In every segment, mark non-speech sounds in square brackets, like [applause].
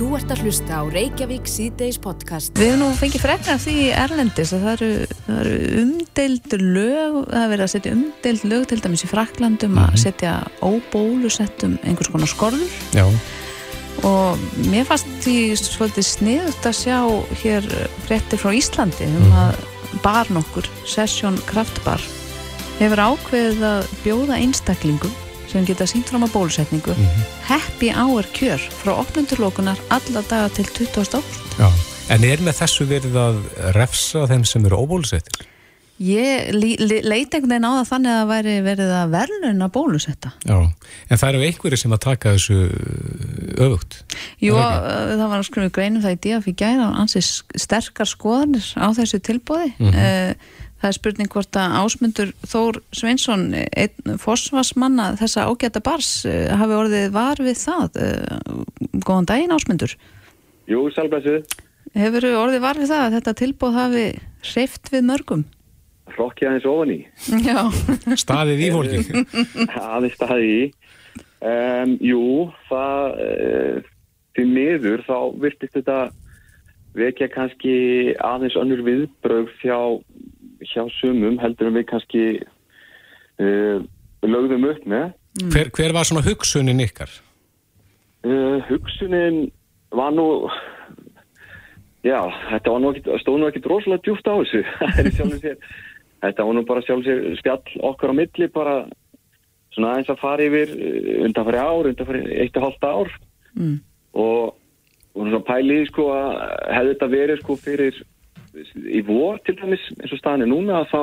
Þú ert að hlusta á Reykjavík síðdeis podcast. Við hefum nú fengið frekna því Erlendis að það eru, það eru umdeild lög, það er verið að setja umdeild lög til dæmis í Fraklandum að setja óbólusettum einhvers konar skorður. Já, og mér fannst því svolítið sniðut að sjá hér fréttir frá Íslandi um að barn okkur, Session Kraftbar hefur ákveðið að bjóða einstaklingum sem geta sínt fram á bólusetningu happy hour kjör frá opnundurlókunar alla daga til 20. ágúst já. En er með þessu verið að refsa þeim sem eru óbólusettir? Ég lí- lí- leit einhvern veginn á það þannig að það væri verið að verðlun að bólusetta. Já, en það eru einhverjir sem að taka þessu öfugt. Jú, það uh, það var að skrifa greinum það í díaf í gæra og ansið sterkar skoðanir á þessu tilbóði. Mhm. Það er spurning hvort að Ásmundur Þór Sveinsson, einn fósfarsmanna þessa ágæta bars, uh, hafi orðið var við það. Uh, Góðan daginn Ásmundur. Jú, sælbæsið, Hefur orðið var við það að þetta tilbóð hafi hreift við mörgum? rokkið aðeins ofan í, [laughs] Já. Staðið í [laughs] fólki. aðeins staði í. Um, jú, það, uh, því miður þá virtist þetta vekja kannski aðeins önnur viðbröð hjá, hjá sumum heldur en við kannski uh, lögðum upp með. Hver, hver var svona hugsunin ykkar? Uh, hugsunin var nú, já, þetta var nú ekki, stóð nú ekki rosalega djúft á þessu. [laughs] Þetta var nú bara sjálfum sér spjall okkar á milli, bara svona aðeins að fara yfir uh, undanfæri ár, undanfæri eitt og halvt ár Mm. og, og svona pælið sko að hefði þetta verið sko fyrir í vor til dæmis eins og staðan er núna að þá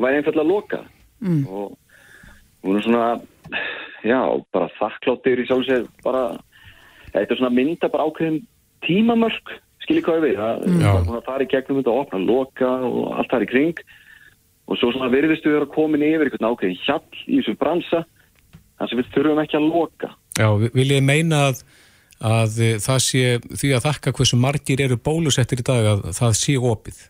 væri einfallega að loka Mm. og er svona já, bara þakkláttir í sjálf sér bara, þetta er svona mynda bara ákveðin tímamörk skiljið hvað við, það Já. er að í gegnum þetta, opna, loka og allt það í kring. Og svo svona virðistu vera komin yfir einhvern ákveðin hjall í þessum bransa þannig sem við þurfum ekki að loka. Já, vil ég meina að, að eh, það sé því að þakka hversu margir eru bólusettir í dag að það sé opið.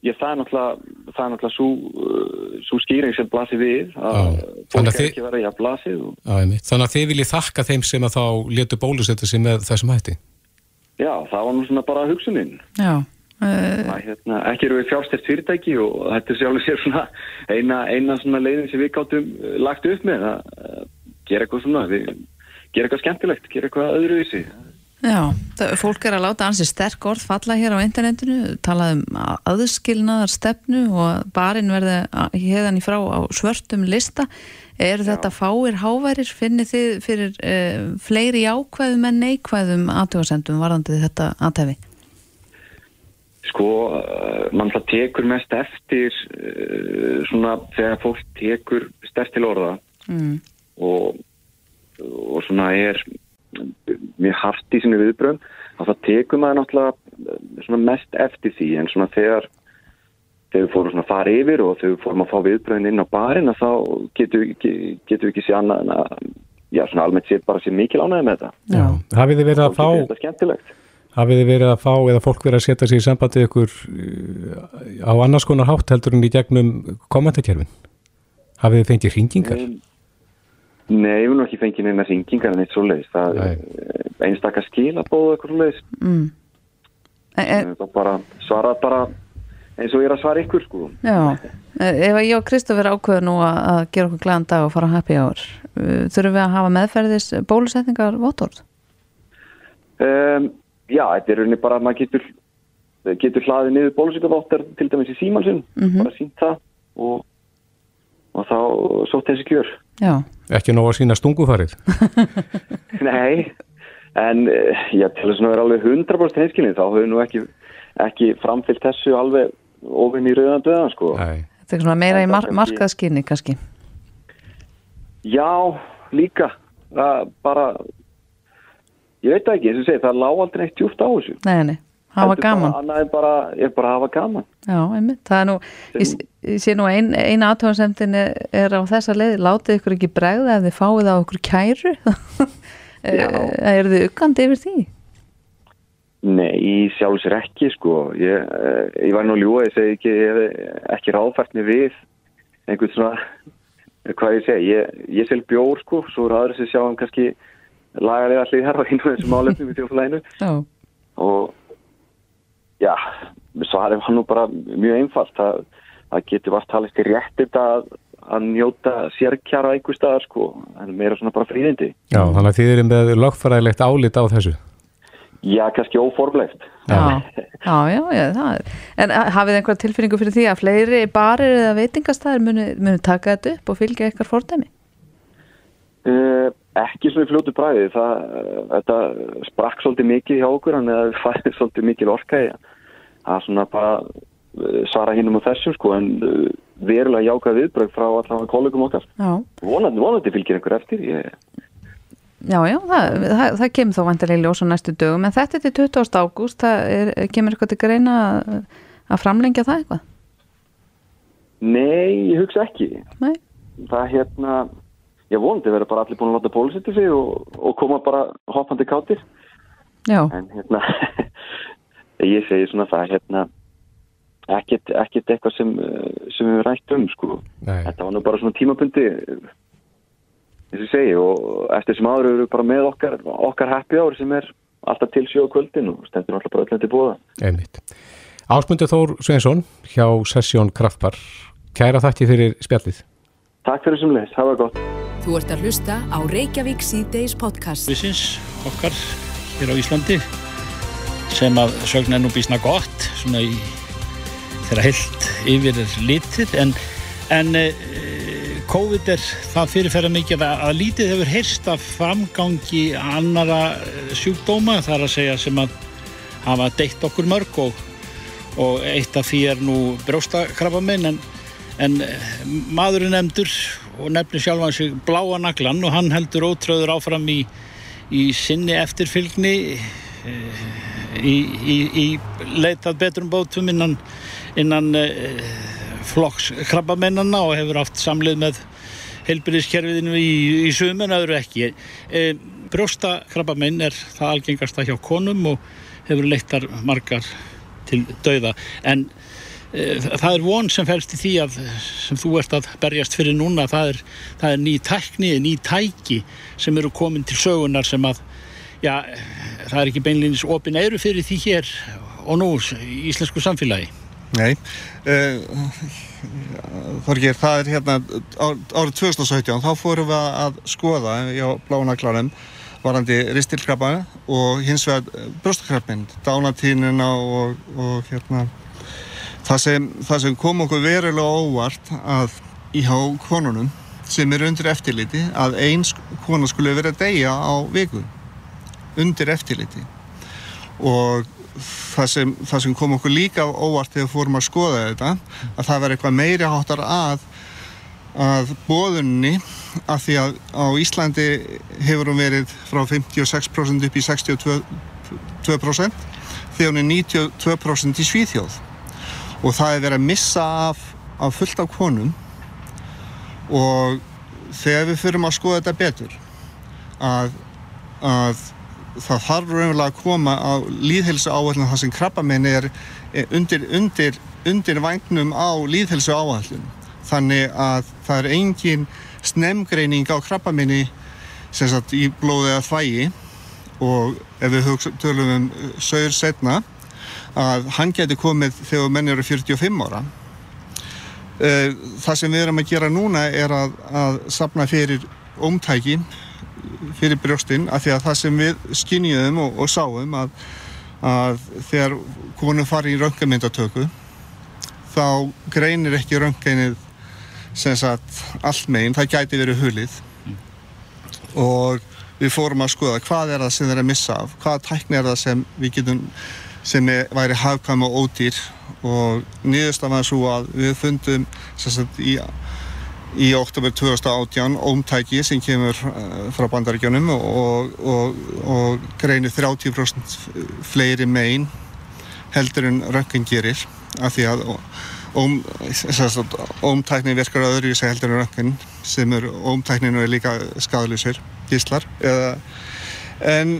Ég, það er náttúrulega, það er náttúrulega svo, uh, svo skýring sem blasir við að Já, fólk er þið- ekki verið að blasið og, Já, einmitt. Þannig að þið viljið þakka þeim sem að þá letu bólusettir sig með þessum hætti. já, það var nú svona bara hugsunin Já. Uh, að, hérna, ekki eru við fjárstært fyrirtæki og þetta er sjálfur sér svona eina, eina svona leiðin sem við gáttum lagt upp með að gera eitthvað svona við, gera eitthvað skemmtilegt, gera eitthvað öðruvísi Já, það, fólk er að láta ansi sterk orð falla hér á internetinu, talað um aðskilnaðar stefnu og barinn verði hérðan í frá á svörtum lista. Er þetta fáir háværir? Finnir þið fyrir uh, fleiri jákvæðum en neikvæðum aðtöðasendum varðandi þetta aðtæfi? sko, uh, mann það tekur mest eftir uh, svona þegar fólk tekur stert til orða Mm. og, og svona er mjög hart í sinni viðbröðum að það tekur maður náttúrulega eh, mest eftir því en svona þegar þegar við fórum svona að fara yfir og þegar við fórum að fá viðbröðin inn á barinn að þá getum við ekki, getum við ekki sé annað en að já svona almennt sé bara sé mikil ánæði með þetta Já. Hafið þið verið að fá, hafið þið verið að fá eða fólk verið að setja sig í sambandi ykkur uh, á annars konar hátt heldur en í gegnum kommentarkerfin? Hafið þið fengið hringingar? Um, Nei, við erum ekki fengið neina syngingar en eitt svo leiðis það er einstakar skilabóð eitthvað svo leiðis Mm. E, e, bara svara bara eins og ég er að svara ykkur sko. Já, E, ef að ég og Kristoffer ákveður nú að, að gera okkur glæðan dag og fara á happy hour, uh, þurfum við að hafa meðferðis bólusetningar vottorð? Um, já, þetta er rauninni bara að maður getur, getur hlaðið niður bólusíkaváttar til dæmis í símansinn, bara sínt það og, og þá sótt þessi kjör. Já, Ekki nóg að sína stungufarið? [laughs] Nei, en eh, já, til þess að vera alveg 100% hinskilin þá höfum nú ekki, ekki framfyllt þessu alveg ofinn í rauðan döðan sko. Nei. þetta er svona meira í mar markaðskinni kannski. Já, líka, það bara, ég veit það ekki, eins og segi, það lá aldrei eitt djúft á þessu. Nei, nei, hafa gaman. Annað en bara, ég bara hafa gaman. Já, einmitt, það er nú, ég, ég sé nú ein, eina aðtóðansemdin er, er á þessa leið, látið ykkur ekki bregða ef þið fáið á ykkur kæru, [laughs] er þið uggandi yfir því? Nei, í sjálfs er ekki sko. Ég, eh, ég var nú ljúa, ég segi ekki ég ekki ráðfært mig við einhvern svona hvað ég segi, ég, ég sel bjór sko, svo er aðra sem sjá hann kannski lagalega hlýðar á einu af þessum málefnum í þjóflæðinu Já, og já, svarið var nú bara mjög einfalt það, það getur vart talist í réttið að, að njóta sérkjara einhver staðar sko, en meira svona bara fríðindi Já, þannig að þið erum með lögfræðilegt álit á þessu. já, kannski óformlegt já, já, já, já það er. En uh, hafið þið einhverja tilfinningu fyrir því að fleiri barir eða veitingastæðir munu, munu taka þetta upp og fylgja eitthvað fordæmi? Uh, ekki svona í fljótu bræði það, uh, þetta sprakk svolítið mikið hjá okkur en það fæði svolítið mikið orka í að svona bara uh, svara hinnum á þessum sko en uh, verulega jáka viðbröð frá allavega kollegum okkar. Vonandi, vonandi fylgir einhver eftir ég, já, já það, það, það kemur þó vantilega í ljós á næstu dögum en þetta er til 20. ágúst, það er, kemur eitthvað til greina að, að framlengja það eitthvað? Nei, ég hugsa ekki. Nei, það hérna ég vonandi verður bara allir búin að láta bólusetja sig og, og koma bara hoppandi kátir. Já, en hérna [laughs] ég segi svona það hérna ekkert, ekkert eitthvað sem, uh, sem við rætt um sko þetta var nú bara svona tímabundi eins og segi og eftir sem áður eru við bara með okkar okkar happy hour sem er alltaf til sjó á kvöldin og stendur alltaf bara öllum til búða Einmitt. Ásmundur Þór Sveinsson hjá Sessjón Kraftbar. Kæra þakki fyrir spjallið. Takk fyrir sem leys, hafa gott Þú ert að hlusta á Reykjavík síðdeis podcast. Vissins okkar hér á Íslandi sem að sögn er nú bísna gott svona í þeirra heilt yfir er litið en, en e, COVID er það fyrirferða mikið að, að lítið hefur heyrst af framgangi annara eh, sjúkdóma þar að segja sem að hafa deitt okkur mörg og, og eitt af því er nú brjóstakrabaminn en, en eh, maðurinn nefndur og nefnir sjálfan sig bláa naglan og hann heldur ótröður áfram í, í sinni eftirfylgni eh, í, í, í leitað betrum bótum innan, innan eh, flokks krabbamennana og hefur haft samlið með heilbyrðiskerfiðinu í, í sum en öðru ekki. E, brjósta krabbamenn er það algengasta hjá konum og hefur leittar margar til dauða en e, það er von sem fælst í því að sem þú ert að berjast fyrir núna það er, það er ný tækni, ný tæki sem eru komin til sögunar sem að já, það er ekki beinlýnis opin eiru fyrir því hér og nú í íslensku samfélagi. Nei, uh, Þorgir, það er hérna árið 2017, þá fórum við að skoða á blánaklanum varandi ristilkrabba og hins vegar brjóstakrabbin, dánatínina og, og hérna það sem, það sem kom okkur verulega óvart að í há konunum sem er undir eftirliti að eins kona skulle vera að deyja á viku undir eftirliti. Og það sem, það sem kom okkur líka óvart þegar fórum að skoða þetta að það var eitthvað meiri háttar að að bóðunni að því að á Íslandi hefur hún verið frá 56% upp í 62% þegar hún er 92% í Svíþjóð. Og það er verið að missa af, af fullt af konum. Og þegar við fyrirum að skoða þetta betur að, að það þarf raunverulega að koma á líðhelsu áallin þar sem krabbamenn er undir, undir, undir vagnum á líðhelsu áallin þannig að það er engin snemgreining á krabbamenni sem sagt í blóðið að þvægi og ef við hugsa, tölum um sögur setna að hann geti komið þegar menn eru 45 ára. Það sem við erum að gera núna er að, að sapna fyrir ómtæki fyrir brjóstinn af því að það sem við skynjuðum og, og sáum að, að þegar konum fari í röngamyndatöku þá greinir ekki röngainnið sem sagt allt meginn, það gæti verið hulið. Og við fórum að skoða hvað er það sem þeir að missa af, hvaða tækni er það sem við getum sem er, væri hafkvæm og ódýr. Og niðurstafaði svo að við fundum sem sagt í í oktober 2018 ómtæki sem kemur uh, frá bandaríkjónum og, og, og greinir 30% fleiri megin heldur en röngin gerir af því að óm, ómtækni virkar að öðru í sig heldur en röngin sem er ómtækninu er líka skadlusir, gíslar en,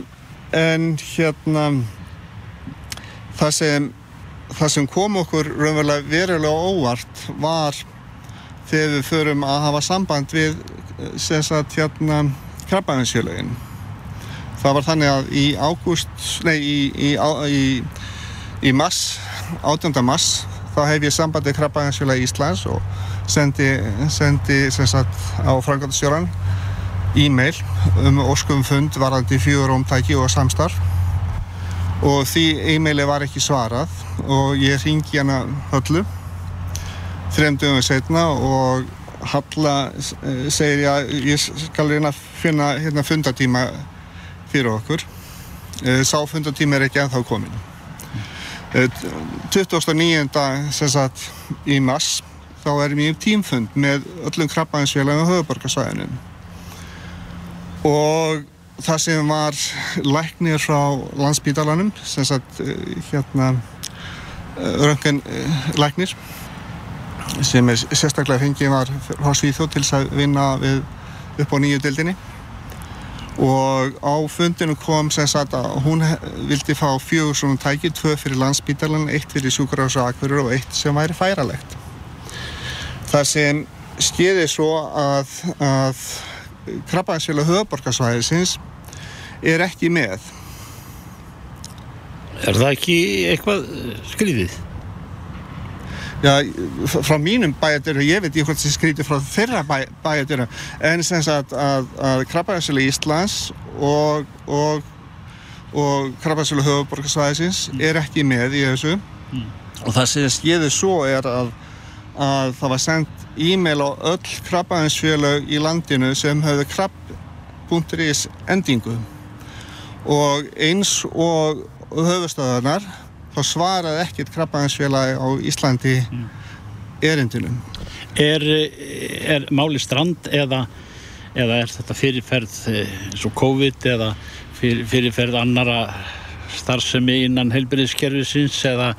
en hérna það sem, það sem kom okkur raunverulega verulega óvart var þegar við förum að hafa samband við sem sagt hérna krabbaðinsfélagin það var þannig að í ágúst nei, í, í, í, í mars 18. mars þá hef ég sambandið Krabbæðinsfélag Íslands og sendi, sendi sagt á frangatastjóran e-mail um óskum fund varandi fjögurumtæki og samstarf og því e-maili var ekki svarað og ég ringi hana höllu þrem dögum setna og Halla eh, segir ég ég skal reyna að finna hérna fundatíma fyrir okkur Eh, sá fundatíma er ekki ennþá komin Eh, 29. sem sagt í mars þá er mér tímfund með öllum krabbaðinsfélagum á höfuborgarsvæðinu og það sem var læknir frá landsbítalanum sem sagt eh, hérna röngan læknir sem er sérstaklega fengið var frá Svíþjóð til að vinna við upp á nýju dildinni og á fundinu kom sem sagt að hún vildi fá fjögur svona tæki, tvö fyrir landsbítalan, eitt fyrir sjúkurás og akverur og eitt sem væri færalegt. Það sem skeiði svo að, að krabbaðisfélag höfuborgarsvæðisins er ekki með. Er það ekki eitthvað skrýðið? Já, frá mínum bæjadöru, ég veit ekki hvort sem skrítið frá þeirra bæ, bæjadöru, en sem sagt að, að Krabbaðarsölu Íslands og, og, og Krabbaðarsölu höfuborgarsvæðisins er ekki með í þessu. Og það sem skeiði svo er að, að það var sendt e-mail á öll krabbaðinsfélög í landinu sem höfðu krabb.is endingu. Og eins og höfustöðarnar þá svaraði ekkert krabbaðinsfélagi á Íslandi erindunum. Er, er máli strand eða, eða er þetta fyrirferð eh, eins og COVID eða fyrir, fyrirferð annara starfsemi innan heilbyrðiskerfisins eða,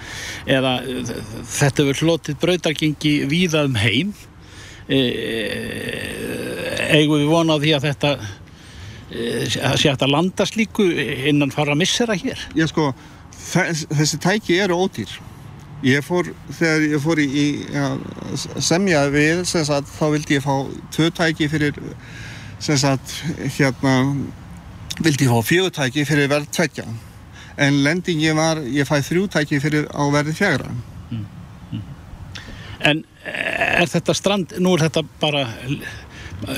eða þetta verður hlotið brautargengi víða um heim? E, eigum við vona á því að þetta e, að sé að landa slíku innan fara missera hér? Ég sko, þessi tæki eru ódýr. Ég fór, þegar ég fór í, í að semja við, sagt, þá vildi ég fá tvö tæki fyrir, sagt, hérna, vildi ég fá fjögur tæki fyrir verð tveggja. En lendingi var, ég fæ þrjú tæki fyrir á verði fjagra. En er þetta strand, nú er þetta bara,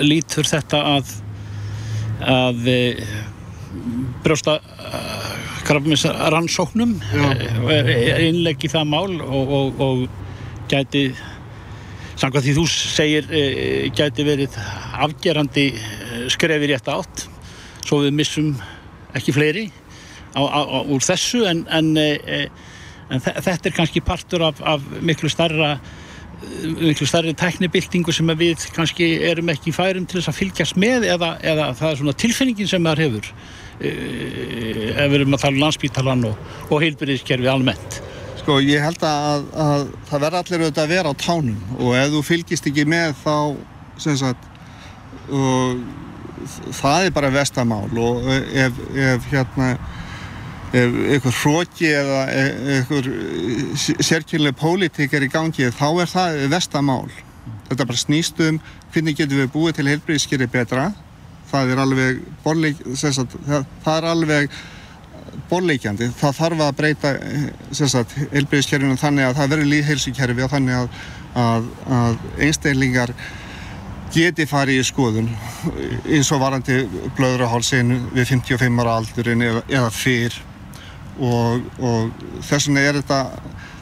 lítur þetta að, að e, brjósta krafmis rannsóknum innlegg í það mál og, og, og gæti, samkvæmt því þú segir, e, gæti verið afgerandi eh, skrefi rétt átt, svo við missum ekki fleiri á, á, á, úr þessu en, en, en þe- þetta er kannski partur af, af miklu starra miklu starri tæknibildingu sem við kannski erum ekki færum til þess að fylgjast með eða, eða það er svona tilfinningin sem maður hefur ef við erum að tala um landspítalan og, og heilbyrðiskerfi almennt Sko, ég held að, að það verða allir auðvitað að vera á tánum og ef þú fylgist ekki með þá, sem sagt, það er bara vestamál og ef, ef hérna, ef einhver hróki eða e- einhver sérkynlega pólitík er í gangi þá er það vestamál. Þetta bara snýst um hvernig getum við búið til heilbreyðskeri betra. Það er alveg, borleik, sem sagt, það, það borleikjandi. Þarf að breyta heilbreyðiskerfinu þannig að það verður líðheilsukerfi og þannig að, að, að einstaklingar geti farið í skoðun eins og varandi blöðrahálsin við 55 ára aldurinn eða, eða fyrr og, og þess vegna er þetta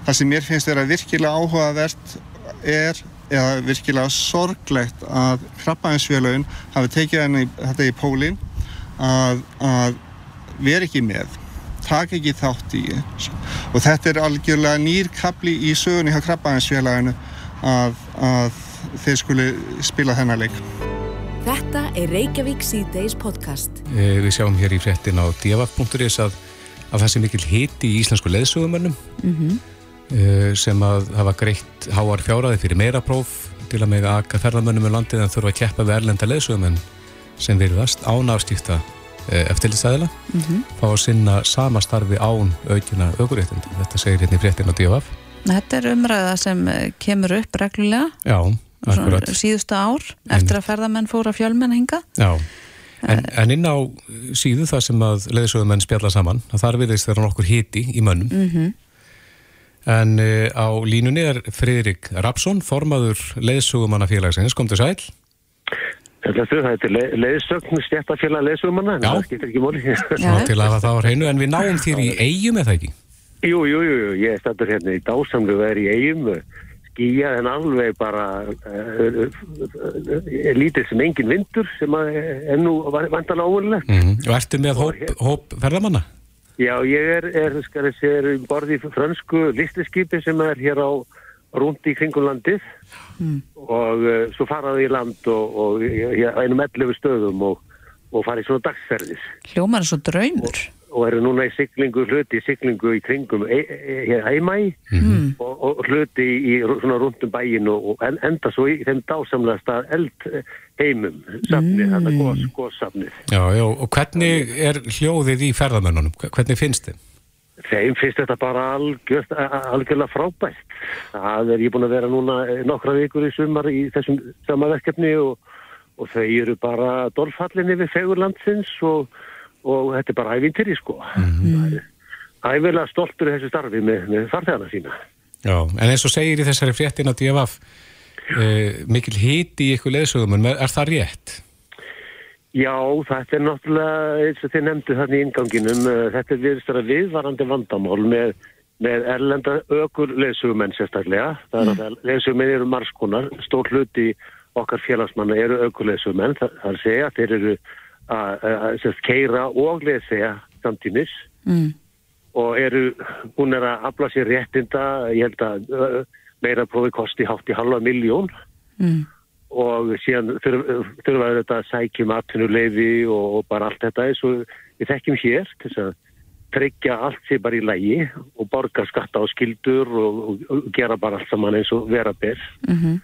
það sem mér finnst vera virkilega áhugavert er eða virkilega sorglegt að krabbaðinsfélagin hafi tekið henni, þetta í pólinn að, að vera ekki með taka ekki þátt í og þetta er algjörlega nýr kapli í sögunni hjá krabbaðinsfélaginu að, að þeir skuli spila þennan leik. Þetta er Reykjavík C-Days podcast. Eh, Við sjáum hér í fréttin á divaf.is að, að það sé mikil hiti í íslensku leðsögumönnum eh, sem að hafa greitt háar fjáraði fyrir meira próf til að með aka ferðamönnum um landið en þurfa að keppa við erlenda leðsögumenn sem virðast án afstíkta eftirlitsæðila fá að sinna sama starfi án aukina aukuréttinda. Þetta segir hérna í fréttin á divaf. Þetta er umræða sem eh, kemur upp reglulega Já, síðustu ár eftir að ferðamenn fóra fjölmenn hinga Já, En, en inn á síðu það sem að leðsögumenn spjalla saman, að þar virðist þeirra nokkur hiti í mönnum. Mhm. En uh, á línunni er Friðrik Rapsson, formaður leðsögumannafélagsins. Kom til sæl. Þetta er þetta le- leiðsögn stjættafélag leiðsögumanna, en Já. það skiptir ekki móli. Svona til að það á hreinu, en við náum þér í eigum eða ekki? jú, jú, jú, jú, ég stættur hérna í dásamlu verið í eigum, skýja en alveg bara uh, uh, lítið sem engin vindur sem að er nú vantalega óvunlega. Mm Og ertu með hóp, hóp ferðamanna? Já, ég er, er skal ég segja, um borði í frönsku listiskipi sem er hér á rúndi í kringum landið og uh, svo faraði í land og, og ég, einum 11 stöðum og, og farið svona dagsferðis. Hljómar er svo draumur. og eru núna í siglingu, hluti í siglingu í kringum e e hér heima í og, og hluti í, í svona rundum bæin og, og en, enda svo í þeim dásamlega stað eld heimum, safnið, mm. þannig gos, gossafnið. Já, já, og hvernig er hljóðið í ferðamennunum? Hvernig finnst þið? Þeim finnst þetta bara algjör, algjörlega frábært. Það er ég búin að vera núna nokkra vikur í sumar í þessum sama verkefni og, og þau eru bara dolfallinni við fegurlandsins og, og þetta er bara ævintýri sko. Mm. Ævilega stoltur í þessu starfi með, með farþegana sína. Já, en eins og segir í þessari fréttin á DFF, uh, mikil hiti í ykkur leðsögumun, er það rétt? Já, þetta er náttúrulega eins og þið nefndu þannig í inganginum, uh, þetta er viðstara viðvarandi vandamál með, með erlenda ökur leðsugumenn sérstaklega. Það er að leðsugumenn eru margskonar, stór hluti okkar félagsmanna eru ökur leðsugumenn, það, það er að segja, þeir eru að, keira og leðsega samtímis Mm. og eru, hún er að afla sér réttinda, ég held að uh, meira prófi kosti hátt í halva miljón Mm. og síðan þurfa þurfa þetta að sækjum atvinnuleifi og, bara allt þetta eins og við þekkjum hér til þess að tryggja allt sér bara í lægi og borga skatta á skildur og, og, og gera bara allt saman eins og vera ber Mm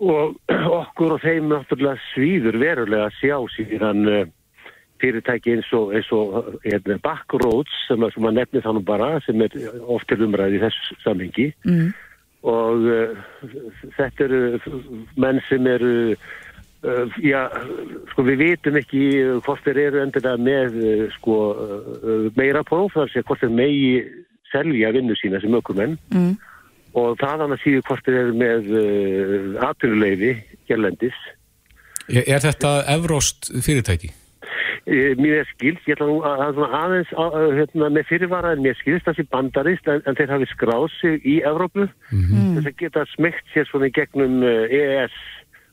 og [clears throat] okkur og þeim náttúrulega svíður verulega að sjá síðan uh, fyrirtæki eins og, eins og hérna, Backroads sem, að- sem að nefni þannig bara sem er oft til umræði í þessu samhengi Mm. og uh, þetta eru menn sem eru uh, já, sko við vitum ekki hvort þeir eru endilega með uh, sko meira próf þar sé hvort þeir megi selja vinnu sína sem ökumenn Mm. Og það annars síður hvort þeir eru með uh, atvinnuleifi hérlendis Er, er þetta evróst fyrirtæki? Eh, Mér er skilt, ég ætla nú að, að aðeins að, hérna, með fyrirvara en mér skilst það sé bandarist en, en þeir hafi skráð sig í Evrópu þess að geta smegt sér svona í gegnum EES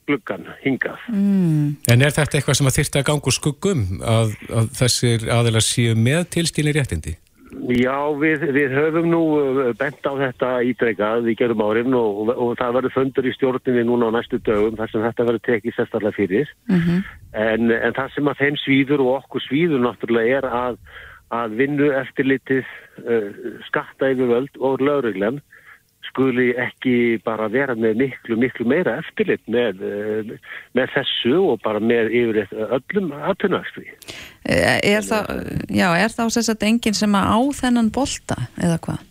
gluggan hingað. Mm. En er þetta eitthvað sem að þyrfti að ganga úr skuggum að, að þessir aðeila séu með tilskilin réttindi? Já, við, við höfum nú uh, bent á þetta ítrekkað í gerum árin og, og, það verður fundur í stjórninni núna á næstu dögum þar sem þetta verður tekið sérstaklega fyrir. Mhm. En, en það sem að þeim svíður og okkur svíður náttúrulega er að, að vinnu eftirlitið uh, skatta yfirvöld og lauruglan skuli ekki bara vera með miklu, miklu meira eftirlit með, uh, með þessu og bara með yfir öllum aðtunarstri. Eh, Er það, já, er það þess að enginn sem á þennan bolta eða hvað?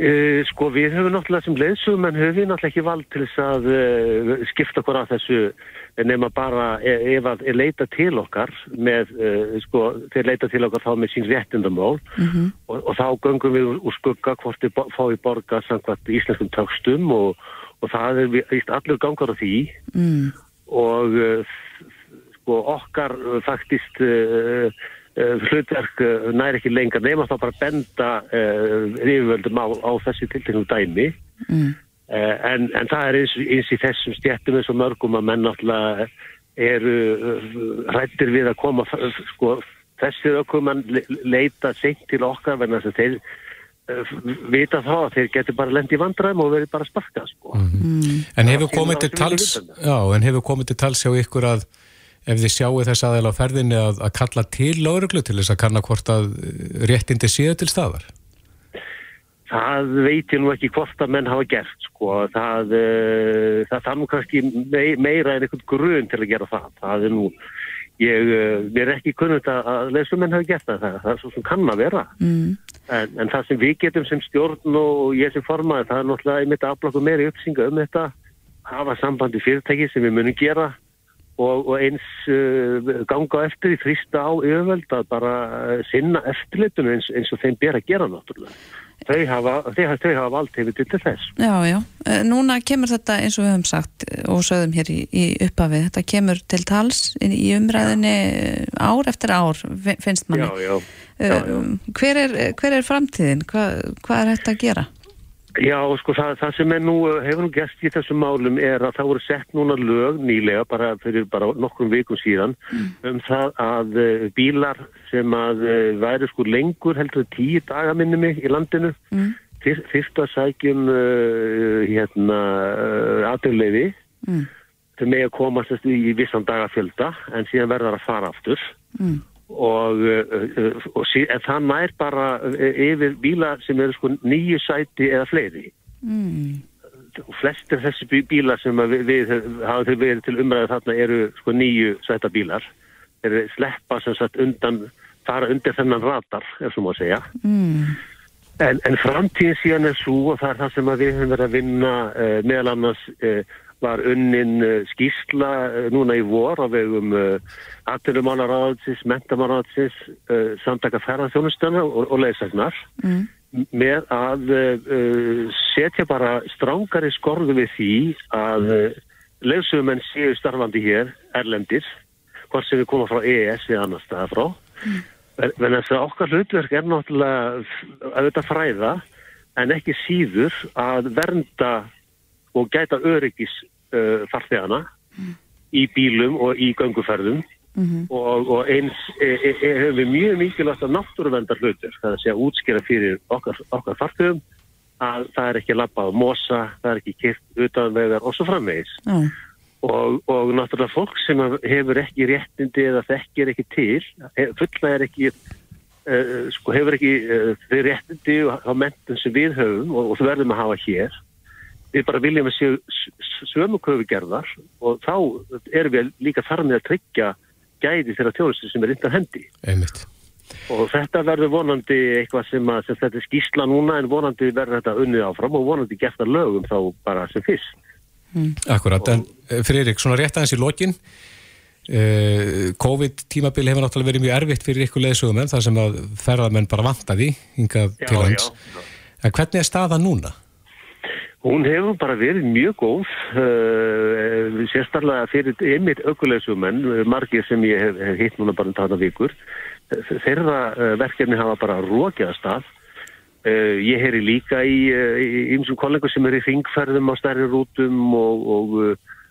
Uh, sko við höfum náttúrulega sem leiðsugum en höfum við náttúrulega ekki vald til þess að uh, skipta okkur af þessu nema bara ef að er leita til okkar með, uh, sko, þeir leita til okkar þá með sín réttindamál. Mm og, og þá göngum við úr, skugga hvort þið fái borga samkvæmt íslenskum tökstum og, og það er víst allur gangar á því. Mm. og sko okkar faktist hlutverk uh, næri ekki lengar nema þá bara benda uh, yfirvöldum á, á þessi tilteknum dæmi Mm. uh, en, en það er eins, eins í þessum stjættum eins og mörgum að menn náttúrulega eru uh, rættir við að koma sko þessir ökumann le- leita seint til okkar vegna þess að þeir vita þá að þeir getur bara lendi í vandræðum og verið bara sparkað sko. Mm. En Já, hefur komið til tals, já, en hefur komið til tals hjá ykkur að ef þið sjáu þess aðeila á ferðinni að, að kalla til lauruglu til þess að kanna hvort að eh, réttindi séu til staðar? Það veit ég nú ekki hvort að menn hafa gert sko. Það, uh, það þarf nú kannski mei- meira en einhvern grun til að gera það. Það er nú, ég, uh, er ekki kunnut að, að lesumenn hafa gert það. það. Það er svo sem kann að vera. Mm. En, en það sem við getum sem stjórn og ég sem formaði, það er náttúrulega einmitt okkur meiri uppsinga um þetta, hafa sambandi fyrirtæki sem við munum gera og, og eins uh, ganga eftir í þrýsta á yfirvöld að bara uh, sinna eftirlitinu eins, eins og þeim ber að gera náttúrulega. Þau hafa, þau, hafa vald hefur til þess. Já, já. Eh, Núna kemur þetta eins og við höfum sagt eh, og sögðum hér í, í upphafi, þetta kemur til tals í í umræðinni eh, ár eftir ár, fi- finnst manni. Já, já. Eh, já, já. Hver, er, hver er framtíðin? Hva, hvað er þetta að gera? Já, sko, það, það sem er nú, hefur nú gæst í þessum málum er að það voru sett núna lög nýlega, bara fyrir bara nokkrum vikum síðan, um það að uh, bílar sem að uh, væri sko lengur heldur tíu daga minni mig í landinu, Mm. fyr, fyrst að sækjum uh, hérna uh, aðurleifi, Mm. þau með að komast í vissan dagafjölda, en síðan verðar að fara aftur Mm. Og, uh, uh, og það nær bara uh, yfir bíla sem eru sko nýju sæti eða fleiri Mm. flestir þessi bí- bílar sem við, við þau verið til umræðu þarna eru sko nýju sæta bílar eru sleppa sem sagt undan fara undir þennan radar, ef svo má segja Mm. en, en framtíðin síðan er svo og það er það sem við höfum verið að vinna uh, meðal annars uh, var unnin uh, skýrsla uh, núna í vor á vegum uh, atvinnumálaráðsins, mentamálaráðsins samtaka ferðarþjónustana og, og leysagnar Mm. með að setja bara strángari skorðu við því að leðsugumenn séu starfandi hér erlendir, hvort sem við komum frá EES eða annar staða frá en þess að okkar hlutverk er náttúrulega f- auðvitað fræða en ekki síður að vernda og gæta öryggis uh, farþegana í bílum og í gönguferðum Mhm. og, og eins e, e, e, hefur við mjög mikilvægt að náttúruvendar hlutur, það er að segja útskýra fyrir okkar, okkar farþegum að það er ekki labbað á mosa, það er ekki kyrt utanvegar og svo framvegis Já. og, og náttúrulega fólk sem hefur ekki réttindi eða þekkir ekki til, fulla er ekki uh, sko hefur ekki uh, þau réttindi á mentum sem við höfum og, og þú verðum að hafa hér við bara viljum að séu s- s- sömu köfugerðar og þá erum við líka þar með að tryggja gæði þeirra þjónustu sem er innan hendi einmitt. og þetta verður vonandi eitthvað sem að sem þetta er skýsla núna en vonandi verður þetta unnið áfram og vonandi gert að lögum þá bara sem fyrst Akkurat, en eh, Friðrik, svona rétt aðeins í lokin uh, COVID-tímabil hefur náttúrulega verið mjög erfitt fyrir ykkur leðsugumenn þar sem að ferðamenn bara vantaði hingað Já, til hans. já. En hvernig er staðan núna? Hún hefur bara verið mjög góð, uh, sérstaklega fyrir einmitt aukulegusumenn, margir sem ég hef, hef hitt núna bara um þarna vikur. Þeirra uh, verkefni hafa bara rókið að. Uh, ég heyri líka í ymsum kollegur sem eru í ringferðum á stærri rútum og, og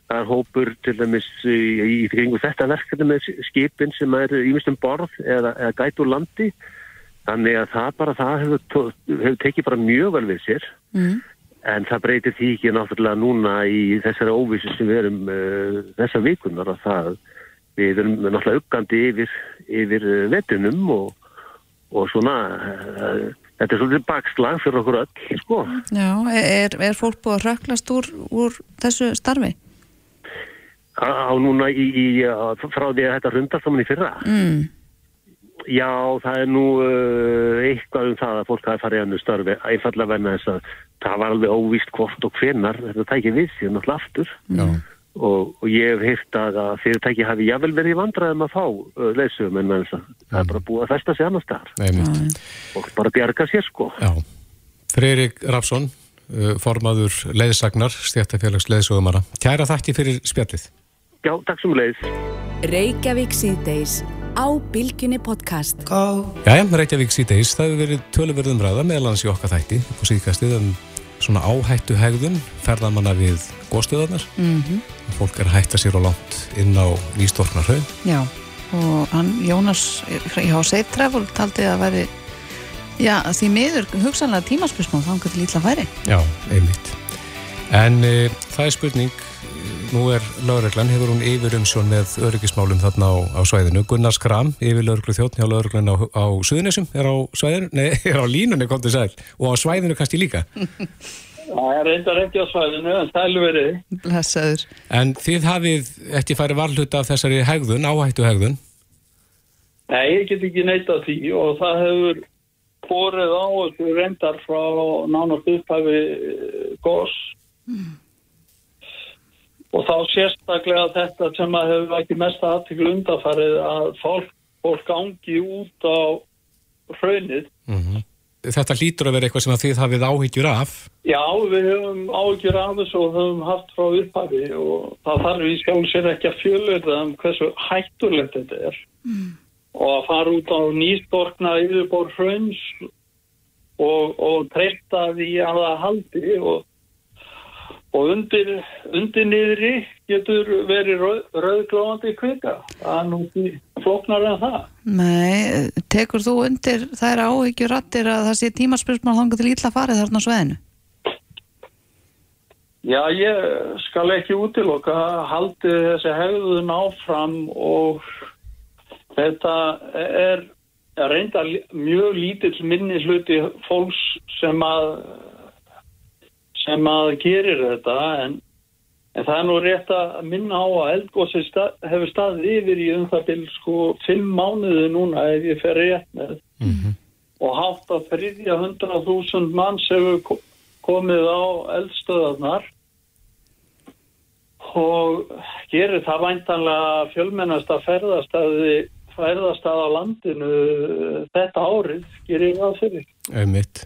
það er hópur til dæmis í, í kringu þetta verkefni með skipin sem er ímestum borð eða, eða gæt úr landi. Þannig að það bara, það hefur, hefur tekið bara mjög vel við sér. Mm. En það breytir því ekki náttúrulega núna í þessari óvissu sem við erum uh, þessar vikunar að það við erum náttúrulega uppgandi yfir, yfir uh, vetunum og, og svona uh, þetta er svolítið bakslag fyrir okkur öll, sko. Já, er, er fólk búið að röklast úr, úr þessu starfi? Á, núna í, í, frá því að þetta rundast saman í fyrra. Mm. Já, það er nú uh, eitthvað um það að fólk hafi farið í annu starfi, einfallega venna þess að það var alveg óvíst hvort og hvenar þetta tæki við sér náttúrulega aftur. Já. og, og ég hef heyrt að, fyrirtæki hafi jável verið í vandræðum að fá uh, leysum en þess að það er bara búið að festa sig annar staðar og bara bjarga sér sko. Já. Friðrik Rafsson, uh, formaður leiðsagnar, stjættafélags leiðsögumara. Kæra þakki fyrir spjallið. Já, takk sem leiðis. Reykjavík síðdeis á Bilginni podcast. Jæja, Reykjavík síðdeis, það hefur verið töluverðum ræða meðal hans í okkar þætti og síðkastið um svona áhættu hegðun ferðamanna við góðstöðarnar. Mm Fólk er að hætta sér á langt inn á nýstorknar hraun. Já, og hann, Jónas hjá Travel taldi að veri já, því miður hugsanlega tímaspörsmál þá hann til ítla væri Já, einmitt. En e, það er spurning, nú er lögreglan, hefur hún yfir umsjón með öryggismálum þarna á, á svæðinu. Gunnar Skram, yfir lögreglu þjóttn hjá lögreglan á, á Suðunisum, er á svæðinu, nei, [laughs] er á línunni, kom til sæl, og á svæðinu kannski líka. [laughs] Það er reyndar ekki á svæðinu, en sælu verið. Blessaður En þið hafið ekki farið varhluta af þessari hegðun, áhættu hegðun. Nei, ég get ekki neitað því og það hefur borið á þessu reyndar frá nánast upphafi eh, gos. Og þá sérstaklega þetta sem að hefur ekki mest aðtiklu undarfarið að fólk, fólk gangi út á hraunið. Þetta hlýtur að vera eitthvað sem að þið hafið áhyggjur af. Já, við höfum áhyggjur af þessu og höfum haft frá upphafi og það þarf í sjálf sér ekki að fjölöða um hversu hættulegt þetta er. Og að fara út á nýstorkna yfirbor hrauns og, og treysta því að það haldi og, og undir, undir niðri getur verið rauð, rauðglóðandi kvika. Það er nú því flóknar en það. Nei, tekur þú undir þær áhyggjur rattir að það sé tímaspörsmál þangar til ítla farið þarna sveðinu? Já, ég skal ekki útiloka haldi þessi hegðun áfram og þetta er reynda mjög lítill minni hluti fólks sem að sem að gerir þetta en, en það er nú rétt að minna á að eldgósi stað, hefur staðið yfir í um það til sko fimm mánuði núna ef ég fer rétt með og hátt að þriðja hundra þúsund manns hefur ko- komið á eldstöðarnar og gerir það væntanlega fjölmennasta ferðastæði ferðastæð á landinu þetta árið gerir það fyrir. Einmitt.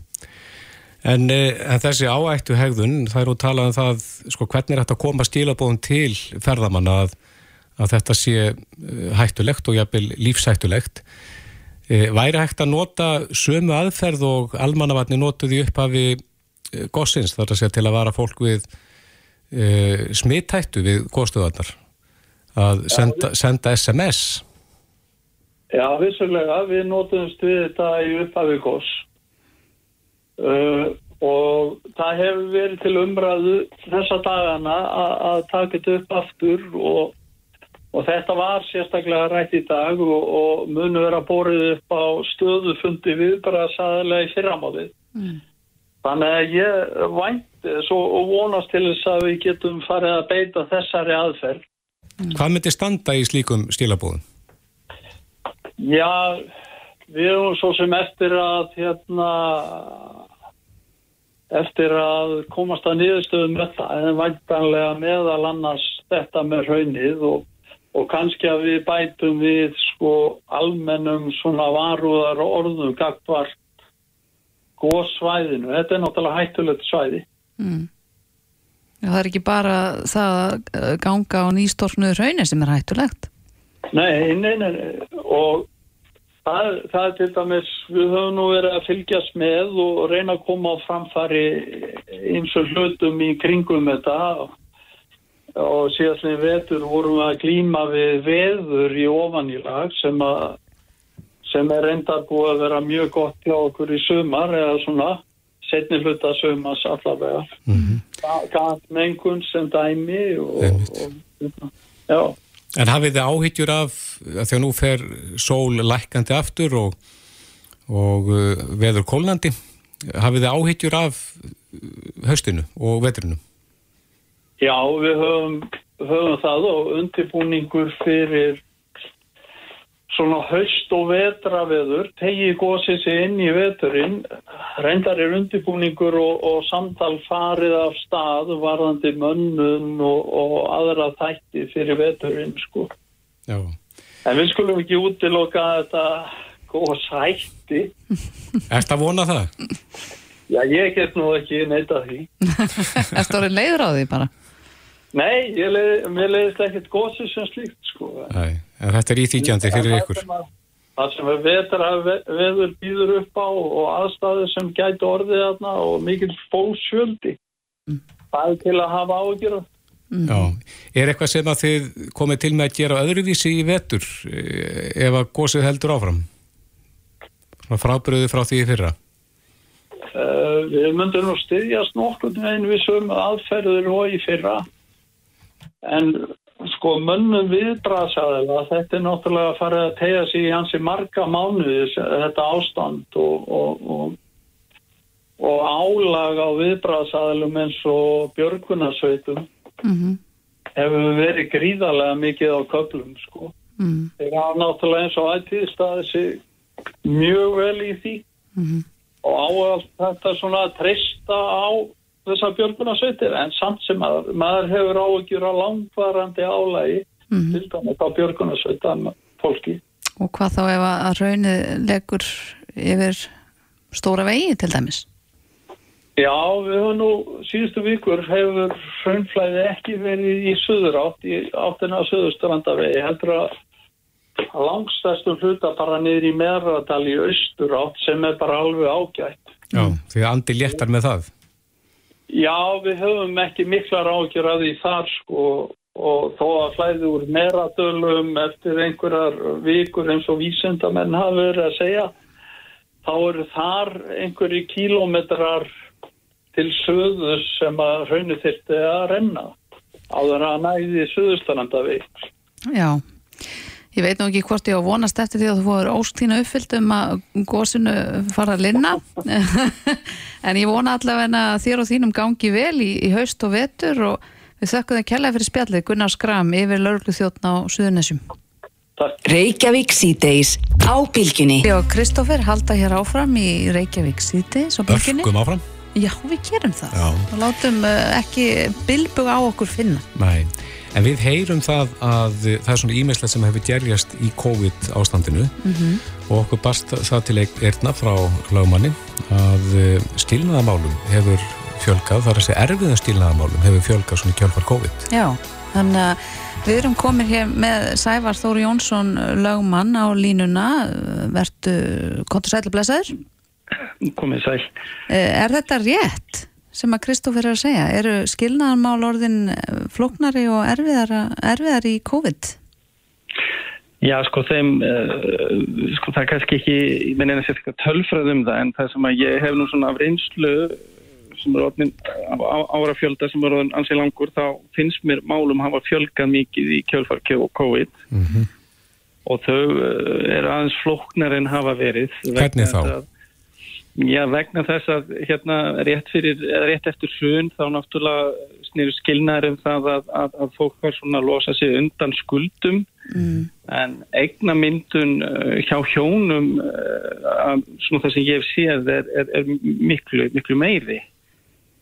En, eh, en þessi áættu hegðun, það er nú talað um það, sko, hvernig er þetta að koma stílabóðum til ferðamanna að, að þetta sé eh, hættulegt og jafnvel lífshættulegt. E, væri hægt að nota sömu aðferð og almannavatni notuði upphafi e, gossins, þar að segja til að vara fólk við e, smithættu við góðstöðarnar, að senda, senda SMS. Já, vissulega, við notumst við þetta í upphafi gos uh, og það hefur verið til umræðu þessa dagana að- að taka þetta upp aftur og, og þetta var sérstaklega rætt í dag og, og munu vera borið upp á stöðufundi við bara saðilega í fyrramáðið. Þannig að ég vænt og vonast til þess að við getum farið að beita þessari aðferð. Hvað myndi standa í slíkum stílabóðum? Já, við erum svo sem eftir að hérna eftir að komast að niðurstöðum þetta en væntanlega meðal annars þetta með raunnið og, og kannski að við bætum við sko almennum svona varúðar orðum gagtvart góðsvæðinu. Þetta er náttúrulega hættulegt svæði. Mm. Það er ekki bara það að uh, ganga á nýstorknuður hraunir sem er hættulegt. Nei, nei, nei, nei. og það, það er til dæmis, við höfum nú verið að fylgjast með og reyna að koma á framfari eins og hlutum í kringum þetta og síðastlega vetur vorum við að glíma við veður í ofanílag sem, sem er reyndar búið að vera mjög gott hjá okkur í sumar eða svona setni hluta sumars allavega. Mm -hmm. Gatmengun sem dæmi og, og já. En hafið þið áhyggjur af, því að nú fer sól lækandi aftur og, og uh, veður kólnandi, hafið þið áhyggjur af uh, haustinu og veturinu? Já, við höfum, höfum það og undirbúningur fyrir svona haust og vetraveður, tegi gósið sig inn í veturinn, reyndar er undirbúningur og, og samtal farið af stað varðandi mönnun og, og aðra þætti fyrir veturinn, sko. Já. En við skulum ekki útiloka þetta gós hætti. Er þetta að vona það? Já, ég get nú ekki neita því. [laughs] Er þetta orðið leiður á því bara? Nei, ég leið, mér leiðist ekkert gósið sem slíkt, sko. Nei, en þetta er íþýkjandi fyrir ykkur. Það sem er vetra veður býður upp á og aðstæður sem gæti orðið þarna og mikil fólksjöldi. Það er til að hafa ágjörð. Já, er eitthvað sem að þið komið til með að gera öðruvísi í vetur eh, ef að gósið heldur áfram? Frábriðu frá því í fyrra? Uh, við myndum nú styðjast nokkur veginn við sömu aðferður og í fyrra. En sko mönnum viðbrasaðilega þetta er náttúrulega að fara að tegja sig í hansi marga mánuði þetta ástand og, og, og, og álag á viðbrasaðilum eins og björgunarsveitum Mm -hmm. hefur verið gríðarlega mikið á köplum sko. Mm. Þeir hafa náttúrulega eins og ættið staðið sig mjög vel í því Mm -hmm. og á allt þetta svona að treysta á þessar björgunarsveitir en samt sem maður, maður hefur áhugjur á langvarandi álægi til dæmis á björgunarsveitan fólki. Og hvað þá ef að að raunið leggur yfir stóra vegi til dæmis? Já, við höfum nú síðustu vikur hefur hraunflæði ekki verið í söður átt, í áttina á söðurstrandavegi, heldur að að langstæstum hluta bara niður í meðradal í austur átt sem er bara alveg ágætt. Já, því andi léttar með það. Já, við höfum ekki miklar ágjör að því þar sko og þó að flæði úr meðradölum eftir einhverjar vikur eins og vísendamenn hafa verið að segja þá eru þar einhverju kílómetrar til söðus sem að hraunir þyrti að renna áður að næði söðustalanda veik. Já, ég veit nú ekki hvort ég á vonast eftir því að þú fóður óstína uppfyllt um að gósinu fara að linna [laughs] en ég vona allavega að þér og þínum gangi vel í, í haust og vetur og við þökkum það kærlega fyrir spjallið Gunnar Skram yfir lauruglu þjóttn á Suðunessum. Reykjavík síðdeis á bylginni. Ég og Kristófer halda hér áfram í Reykjavík síðdeis á bylginni. Örgum áfram. Já, við gerum það. Já. Og látum uh, ekki bilbug á okkur finna. Nei, en við heyrum það að það er svona ímeslega sem hefur gerjast í COVID ástandinu og okkur barst það til eirna frá lagmanni að eh, skilnaðamálum hefur fjölgað, þar að segja erfiðum skilnaðamálum hefur fjölgað svona kjölfar COVID. Já, þannig að við erum komin hér með Sævar Þóri Jónsson lögmann á línuna. Vertu, kontur sætla blessaður. komið sæl. Eh, Er þetta rétt sem að Kristófer er að segja? Eru skilnaðarmál orðin eh, flóknari og erfiðar, í COVID? Já, sko, þeim, uh, sko, það er kannski ekki, ég menn eina sér eitthvað tölfræð um það, en það sem að ég hef nú svona af reynslu sem er orðin árafjölda sem er orðin ansið langur, þá finnst mér málum hafa fjölgað mikið í kjölfarkjöf og COVID og þau uh, eru aðeins flóknar en hafa verið. Hvernig þá? að- Já, vegna þess að hérna rétt, fyrir, eða rétt eftir hrun þá náttúrulega snýru skilnaður um það að, að, að fólk var svona að losa sig undan skuldum Mm. en eignamyndun uh, hjá hjónum uh, svona það sem ég hef séð er, er, er miklu, miklu meiri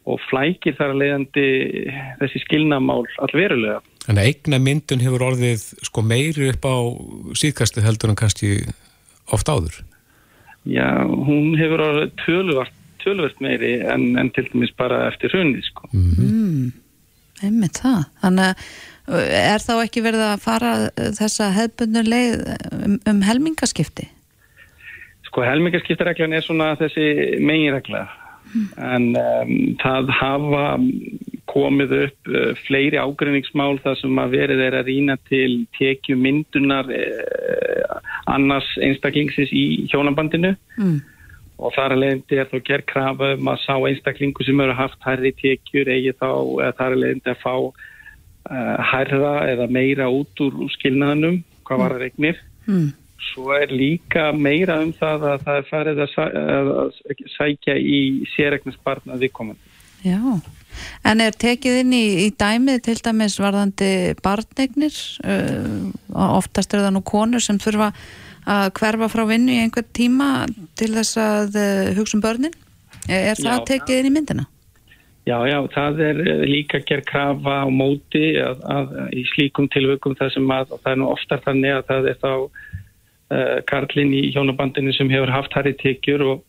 og flækir þar að leiðandi þessi skilnamál allverulega. En eigna myndun hefur orðið sko meiri upp á síðkastu heldur en kannski oft áður. Já, hún hefur orðið töluvert, töluvert meiri en, en til dæmis bara eftir hrunni sko. Mm. Einmitt það. Þannig að uh, er þá ekki verið að fara uh, þessa hefðbundu leið um, um helmingaskipti? Sko helmingaskiptareglan er svona þessi meginregla en um, það hafa komið upp uh, fleiri ágreiningsmál þar sem að verið er að rýna til tekju myndunar uh, annars einstaklingsins í hjónabandinu Mm. og þar að leiðindi er þá gerð krafa um að sá einstaklingu sem eru haft hærri tekjur eigi þá, eða þar að leiðindi að fá uh, hærra eða meira út úr skilnaðanum hvað var að regnir Mm. Svo er líka meira um það að það er farið að, sæ- að sækja í sérregnisbarnað viðkomandi. Já. En er tekið inn í, í dæmið til dæmis varðandi barnegnir? Uh, oftast er það nú konur sem þurfa að hverfa frá vinnu í einhvern tíma til þess að uh, hugsa um börnin. Er, það Já, tekið inn í myndina? Já, já, það er eh, líka gerð krafa á móti að, að í slíkum tilvökum þar sem að, það er nú oftar þannig að það er þá uh, karlinn í hjónabandinu sem hefur haft hærri tekjur og,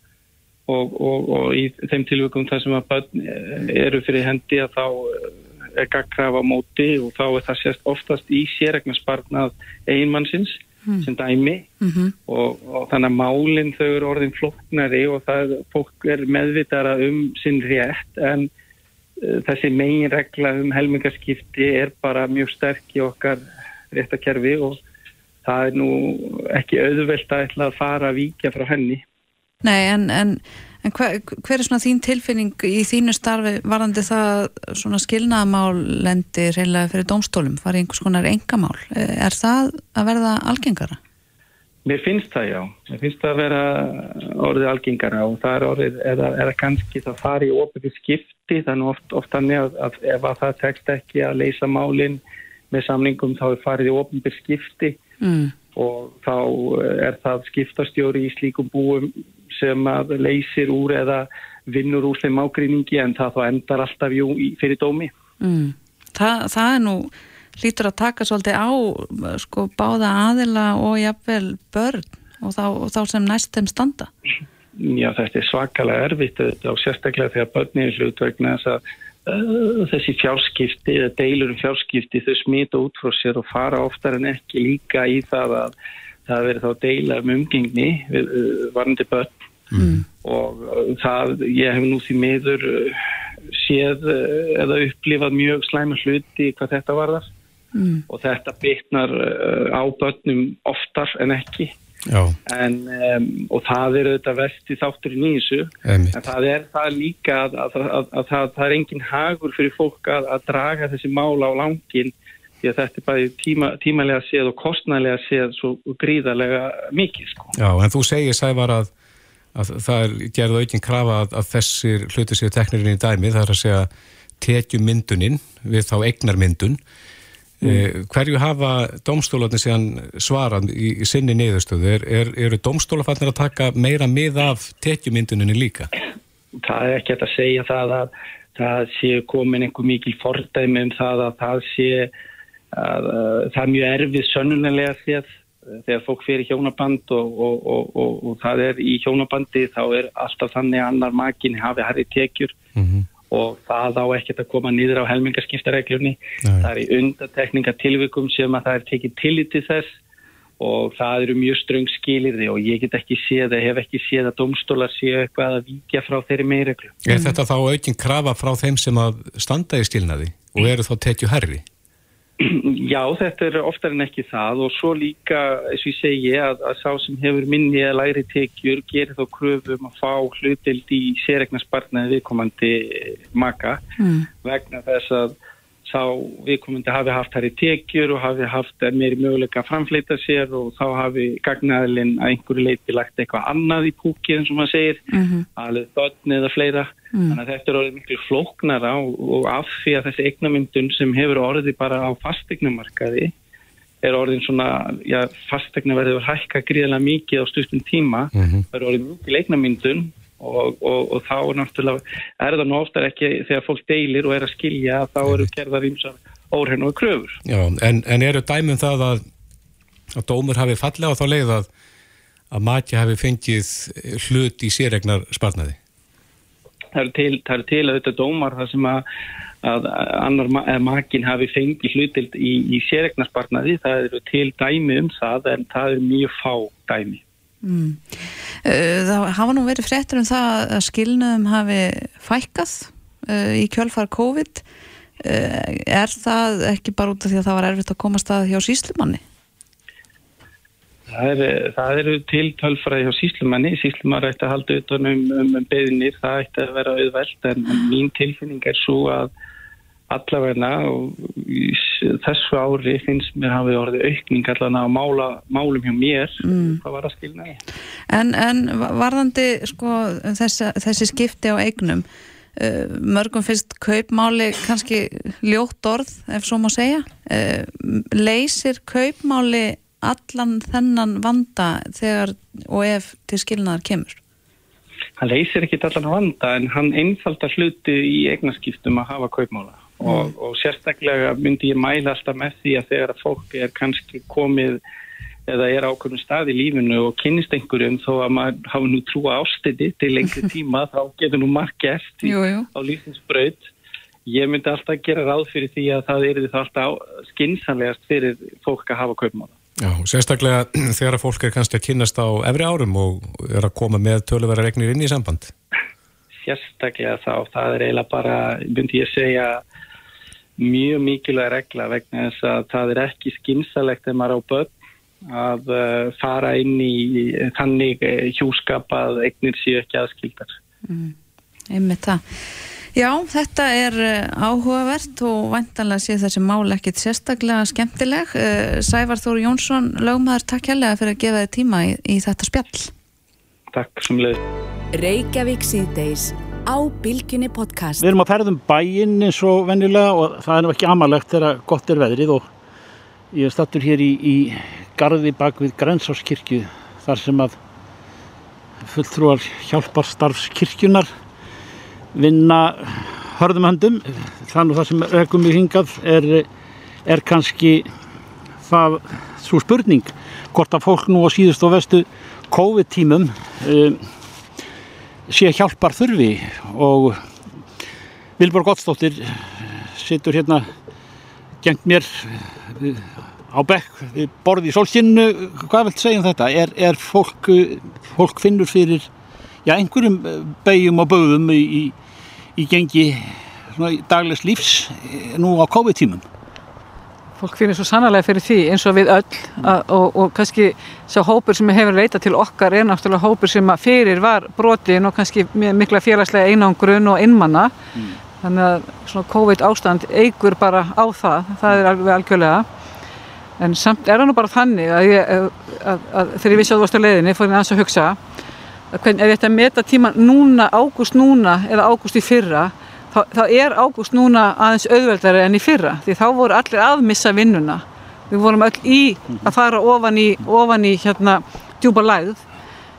og, og, og í þeim tilvökum þar sem að börn eh, eru fyrir hendi að þá eh, er gagkrafa á móti og þá er það sérst oftast í sérregnisbarnað einmannsins sem dæmi. Mm og, og þannig að málinn þau eru orðin flóknari og það fólk er meðvitara um sinn rétt en uh, þessi megin regla um helmingaskipti er bara mjög sterk í okkar réttakerfi og það er nú ekki auðvelt að að fara að víkja frá henni. Nei, en, en, en hver, hver er svona þín tilfinning í þínu starfi varðandi það svona skilnaðamál lendi reynilega fyrir dómstólum, farið einhvers konar engamál? Er það að verða algengara? Mér finnst það já, mér finnst það að vera orðið algengara og það er orðið, eða er það kannski það fari í opið skipti, þannig oft, oft þannig að, að ef að það tekst ekki að leysa málinn með samningum þá er farið í opið skipti Mm. og þá er það skiptastjóri í slíkum búum sem að leysir úr eða vinnur úr þeim ágreiningi en það þá endar alltaf jú fyrir dómi. Mm. Það, það er nú hlýtur að taka svolítið á sko báða aðila og jafnvel börn og þá, og þá sem næst þeim standa. Já, þetta er svakalega erfitt og sérstaklega þegar börnir er hlut vegna þess að uh, þessi fjárskipti eða deilur um fjárskipti þau smita út frá sér og fara oftar en ekki líka í það að það verið þá deila um umgengni uh, varandi börn Mm. og uh, það, ég hef nú því miður uh, séð uh, eða upplifað mjög slæma hluti hvað þetta varðar Mm. og þetta bitnar uh, á börnum oftar en ekki en, um, og það er auðvitað vesti þátturinn í einmitt. en það er það líka að, að, að, að, að það, það er engin hagur fyrir fólk að, að draga þessi mála á langin því að þetta er bæði tíma, tímalega séð og kostnælega séð svo gríðarlega mikið sko. Já, en þú segir Sævar að, að það er gerð aukin krafa að, að þessir hluti séu teknirinn í dæmi, það er að segja tekjumyndunin við þá eignarmyndun. Mm. hverju hafa domstólarnir síðan svarað í, í sinni niðurstöðu? Er, er, eru domstólafarnir að taka meira mið af tekjumynduninni líka? það er ekki að segja það að það sé komin einhver mikil fordæmi um það að það sé að, uh, það er mjög erfið sönnulega séð uh, þegar fólk fyrir hjónaband og, og, og, og, og það er í hjónabandi þá er alltaf þannig að annar makin hafi harri tekjur Mm og það á ekkert að koma niður á helmingaskiptareglunni. Nei. Það er í undatekninga tilvikum sem að það er tekið tillit til þess og það eru mjög ströng skilirði og ég get ekki séð eða hef ekki séð að domstólar séu eitthvað að víkja frá þeirri meirreglu. Er þetta þá aukin krafa frá þeim sem að standa í stilnaði og eru þá tekju herri? [clears throat] Já, þetta er oftar en ekki það og svo líka, eins og ég segi, að, að sá sem hefur minni eða læri tekjur gerir þá kröfum að fá hlutild í sérregnarspartnaði viðkomandi maka Mm. vegna þess að sá viðkomandi hafi haft hæri tekjur og hafi haft meiri möguleika að framfleita sér og þá hafi gagnaðilinn að einhverju leiti lagt eitthvað annað í púkið eins og maður segir, Mhm. alveg börn eða fleira. Þannig að þetta er orðið miklu flóknara og, og af því að þessi eignamyndun sem hefur orðið bara á fastegnumarkaði er orðin svona, já, fastegna verður hækka gríðilega mikið á stuttum tíma, Mhm. það er orðið mikið eignamyndun og, og, og þá er náttúrulega, er það nú oftar ekki þegar fólk deilir og er að skilja að þá eru gerðar ímsar óhrenn og kröfur. Já, en, en eru dæmum það að, að dómur hafi fallið á þá leið að, að maki hafi fengið hlut í sérregnar sparnaði? Það eru til, það eru til að þetta dómar það sem að, að annar ma eða makin hafi fengið hlutild í, í sérregnarsparnaði, það eru til dæmi um það en það eru mjög fá dæmi. Mm. Uh, Það hafa nú verið fréttur um það að skilnaðum hafi fækkað uh, í kjölfar COVID. Uh, er það ekki bara út af því að það var erfitt að komast að hjá síslumanni? Það, er, það eru til tölfræði hjá síslumanni, síslumar ætti að halda utan um, um, um beðinir, það ætti að vera auðvelt en, mín tilfinning er svo að allavegna og þessu ári finnst mér hafi orðið aukning allavega á mála, málum hjá mér, Mm. hvað var að skilnaði? En, en varðandi sko, þessi, þessi skipti á eignum, mörgum finnst kaupmáli kannski ljótt orð, ef svo má segja. Leysir kaupmáli allan þennan vanda þegar og ef til skilnaðar kemur? Hann leysir ekki allan vanda en hann einfaldar hluti í eignaskiptum að hafa kaupmála og, og sérstaklega myndi ég mæla alltaf með því að þegar að fólk er kannski komið eða er ákveðnum stað í lífinu og kynnist einhverjum þó að maður hafa nú trúa ástæði til lengri [laughs] tíma þá getur nú margt gert í, Jú, jú. á lífsinsbraut. Ég myndi alltaf gera ráð fyrir því að það er það alltaf skinsanlegast fyrir fólk að hafa kaupmála. Já, sérstaklega [clears throat] þegar að fólk er kannski að kynast á efri árum og er að koma með töluvera regnir inn í samband. sérstaklega þá, það er eiginlega bara, myndi ég segja, mjög mikilvæg regla vegna þess að það er ekki skynsalegt þegar maður á börn að uh, fara inn í þannig uh, hjúskap að eignir séu ekki aðskildar. Einmitt það. Já, þetta er uh, áhugavert og væntanlega sé þessi mál ekkit sérstaklega skemmtileg. Uh, Sævar Þóru Jónsson, lögmaður, takk hérlega fyrir að gefa þið tíma í, í þetta spjall. Takk sem leið. Reykjavík síðdeis á Bilginni podcast. Við erum að ferðum bæinn eins og venjulega og það er nú ekki amalegt þegar gott er veðrið og ég er stattur hér í, í garði bak við Grensáskirkju þar sem að fulltrúar hjálparstarfskirkjunar vinna hörðum höndum. Þannig það sem rekum við hingað er, er kannski það svo spurning hvort að fólk nú á síðust og vestu COVID tímum um, sé hjálpar þurfi. Og Vilborg Gottsdóttir situr hérna gengt mér eh, á bekk borði í sólskinnu hvað vilt segja um þetta? Er, er fólk, fólk finnur fyrir já, einhverjum beigjum og böðum í, í, í gengi daglegs lífs eh, nú á COVID-tímum? Fólk finnir svo sannarlega fyrir því eins og við öll að, og, og kannski sá hópur sem hefur leitað til okkar er náttúrulega hópur sem að fyrir var brotin og kannski mikla félagslega einangrun og innmanna mm. þannig að svona COVID ástand eigur bara á það, það er alveg algjörlega en samt er það nú bara þannig að, ég, að, að þegar ég vissi að þú varst á leiðinni fór ég aðeins að hugsa að hvern, ef ég ætti að meta tíma núna, ágúst núna eða ágúst í fyrra þá, þá er ágúst núna aðeins auðveldari enn í fyrra því þá voru allir aðmissa vinnuna. Við vorum öll í að fara ofan í, ofan í hérna djúpa læð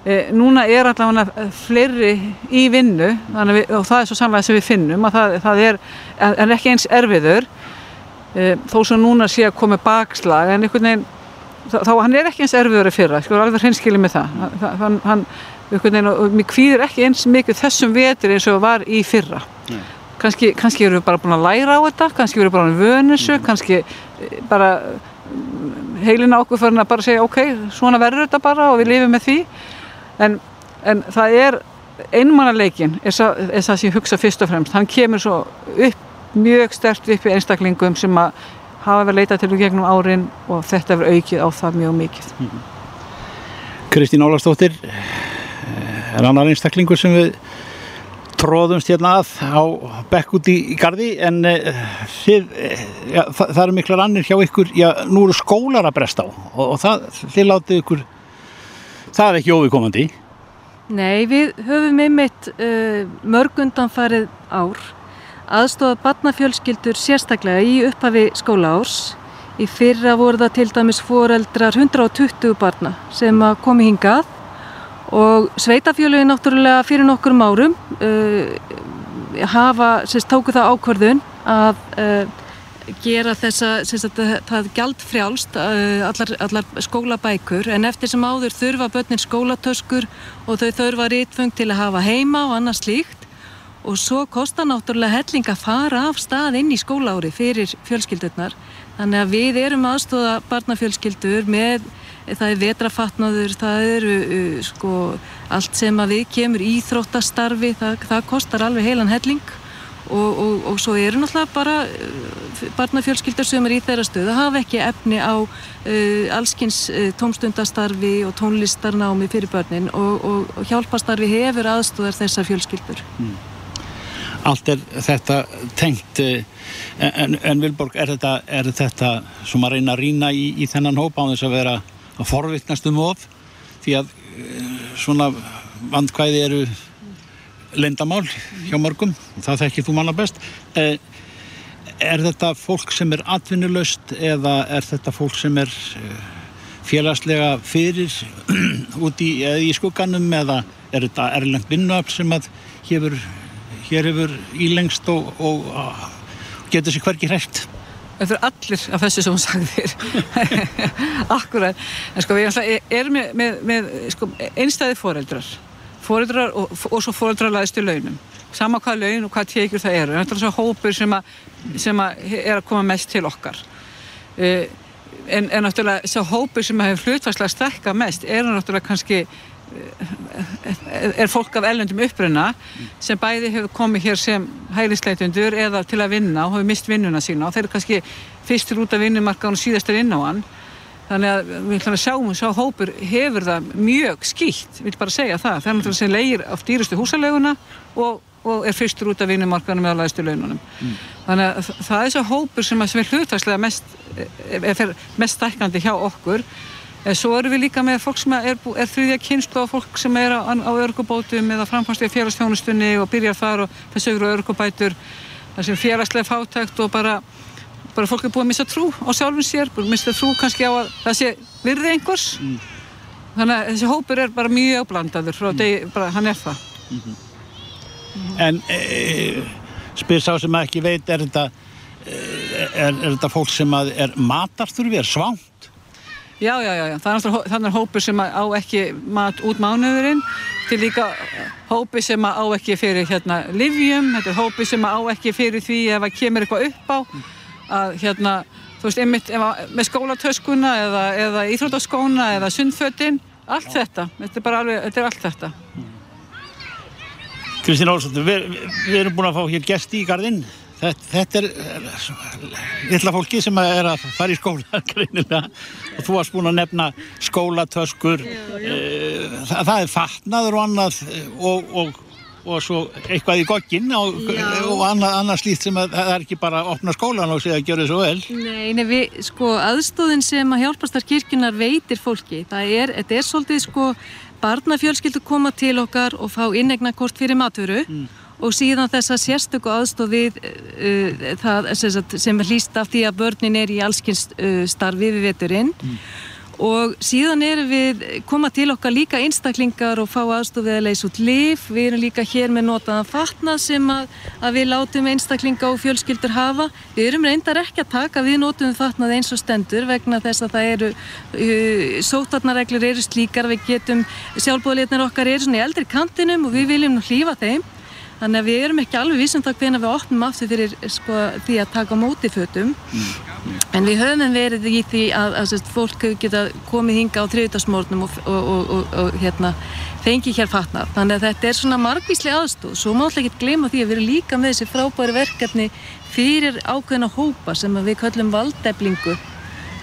e, núna er allavega fleiri í vinnu við, og það er svo samlega sem við finnum að það, það er, er ekki eins erfiður. E, þó sem núna sé að komi bakslag en einhvern veginn þá hann er ekki eins erfiður í fyrra, sko alveg hreinskilið með það. Hann, hann og mér kvíður ekki eins mikið þessum vetur eins og var í fyrra. Kannski, kannski eru við bara búin að læra á þetta kannski eru við bara vönusu mm. kannski eh, bara heilina okkur fyrir að bara segja ok, svona verður þetta bara og við lifum með því. En, en það er einmannaleikin er það sem ég hugsa fyrst og fremst. Hann kemur svo upp mjög stert upp í einstaklingum sem að hafa verið leitað til gegnum árin og þetta verið aukið á það mjög mikið. -hmm. Kristín Ólarsdóttir eh, er annar einstaklingur sem við tróðumst hérna að á bekk út í, í gardi en uh, þið, ja, það, það eru miklar annir hjá ykkur, já nú eru skólar að bresta á og, og það, þið látið ykkur það er ekki óvikomandi Nei, við höfum einmitt uh, mörgundan farið ár aðstofað barnafjölskyldur sérstaklega í upphafi skólaárs. Í fyrra voru það til dæmis foreldrar 120 barna sem komi hingað og sveitafjöluði náttúrulega fyrir nokkur árum uh, hafa, sérst, tóku það ákvörðun að uh, gera þessa, sérst, það gæld frjálst uh, allar, allar skólabækur. En eftir sem áður þurfa börnin skólatöskur og þau þurfa rítfung til að hafa heima og annað slíkt og svo kostar náttúrulega helling að fara af stað inn í skólaári fyrir fjölskyldurnar þannig að við erum aðstóða barnafjölskyldur með það er vetrafatnaður, það eru uh, sko allt sem að við kemur íþróttastarfi, það, það kostar alveg heilan helling og, og, og svo eru náttúrulega bara uh, barnafjölskyldar sem er í þeirra stöð að hafa ekki efni á uh, allskins uh, tómstundastarfi og tónlistarnámi fyrir börnin og, og hjálpastarfi hefur aðstóðar þessar fjölskyldur. Mm. Allt er þetta tengt uh, en, en Vilborg, er þetta, er þetta sem að reyna að rýna í, í þennan hópa á þess að vera að forvittnast um of? Því að eh, svona vandkvæði eru lendamál hjá mörgum það þekkir þú manna best. Eh, er þetta fólk sem er atvinnulöst eða er þetta fólk sem er eh, félagslega fyrir [clears throat] út í, í skugganum eða er þetta erlengt vinnuafl sem að hefur, hér hefur ílengst og, og, og getur sér hverki hrætt Það fyrir allir af þessu sem hún sagðir [laughs] Akkurat en sko við erum með, með, með sko, einstæði foreldrar. Foreldrar og, og svo foreldrar laðist í launum. Sama hvað laun og hvað tekjur það eru. Þetta er svona hópur sem, a, sem a, er að koma mest til okkar. Uh, en, en náttúrulega þessi hópur sem hefur hlutvarslega stekka mest er náttúrulega kannski er fólk af ellendum uppruna sem bæði hefur komið hér sem hælisleitundur eða til að vinna og hefur mist vinnuna sína og þeir eru kannski fyrstir út af vinnumarkaðun og síðastir inn á hann. Þannig að við ætlum að sjáum sá hópur hefur það mjög skýtt vil bara segja það, það er náttúrulega sem leigir á dýrustu húsaleguna og, og er fyrstur út af vinnumarkaðunum eða læðstu laununum. Mm. þannig að það er þessi hópur sem er hlutværslega mest, er mest stækandi hjá okkur En svo eru við líka með fólk sem er, er þrjúðja kynslu á fólk sem er á, á örgubótum eða framfærslega félagstjónustunni og byrjar þar og þessu eru örgubætur það sem félagslega fátækt og bara, bara fólk er búið að missa trú á sjálfum sér, búið að missa trú kannski á að það sé virði einhvers mm. þannig að þessi hópur er bara mjög áblandaður frá mm. hann er það mm -hmm. en e, spyr sá sem ekki veit er þetta e, er, er þetta fólk sem að er matarþurfi, er svangt Já, já, já, já. það er þannig hópur sem á ekki mat út mánuðurinn til líka hópi sem á ekki fyrir hérna livjum, þetta er hópi sem á ekki fyrir því ef að kemur eitthvað upp á að hérna, þú veist, einmitt að, með skólatöskuna eða, eða íþrótaskóna eða sundfötin, allt þetta, þetta er bara alveg, þetta er allt þetta. Kristín Olsson, við, við erum búin að fá hér gesti í gardinn þetta, þetta er litla fólki sem er að fara í skóla [laughs] greinilega og þú varst búin að nefna skólatöskur já, já. Það, það er fatnaður og annað og, og, og svo eitthvað í gogginn og, og annað, annað slíkt sem að, það er ekki bara að opna skólan og segja að gera þessu vel Nei, nei við, sko, aðstóðin sem að hjálpastar kirkjunar veitir fólki það er, þetta er svolítið sko barnafjölskyldu koma til okkar og fá innegna kort fyrir matvöru mm. Og síðan þess að sérstöku aðstóð við uh, það sem er hlýst af því að börnin er í allskynst uh, starfi við veturinn. Mm. og síðan erum við koma til okkar líka einstaklingar og fá aðstóð við að leysa út lif við erum líka hér með notaðan fatna sem að, að við látum einstaklinga og fjölskyldur hafa. Við erum reyndar ekki að taka við notum fatnað eins og stendur vegna þess að það eru uh, sótarnareglur eru slíkar. Við getum sjálfbóðleitnar okkar eru svona í eldri kantinum og við viljum hlýfa þeim þannig að við erum ekki alveg vísum það hvena við opnum aftur fyrir sko, því að taka móti fötum. En við höfum verið í því að, að, að fólk geta komið hinga á þriðdagsmórnum og, og, og, og hérna, fengi hér fatnar þannig að þetta er svona margvísli aðstóð svo má alltaf ekki gleyma því að við erum líka með þessi frábæri verkefni fyrir ákveðna hópa sem við kallum valdeflingu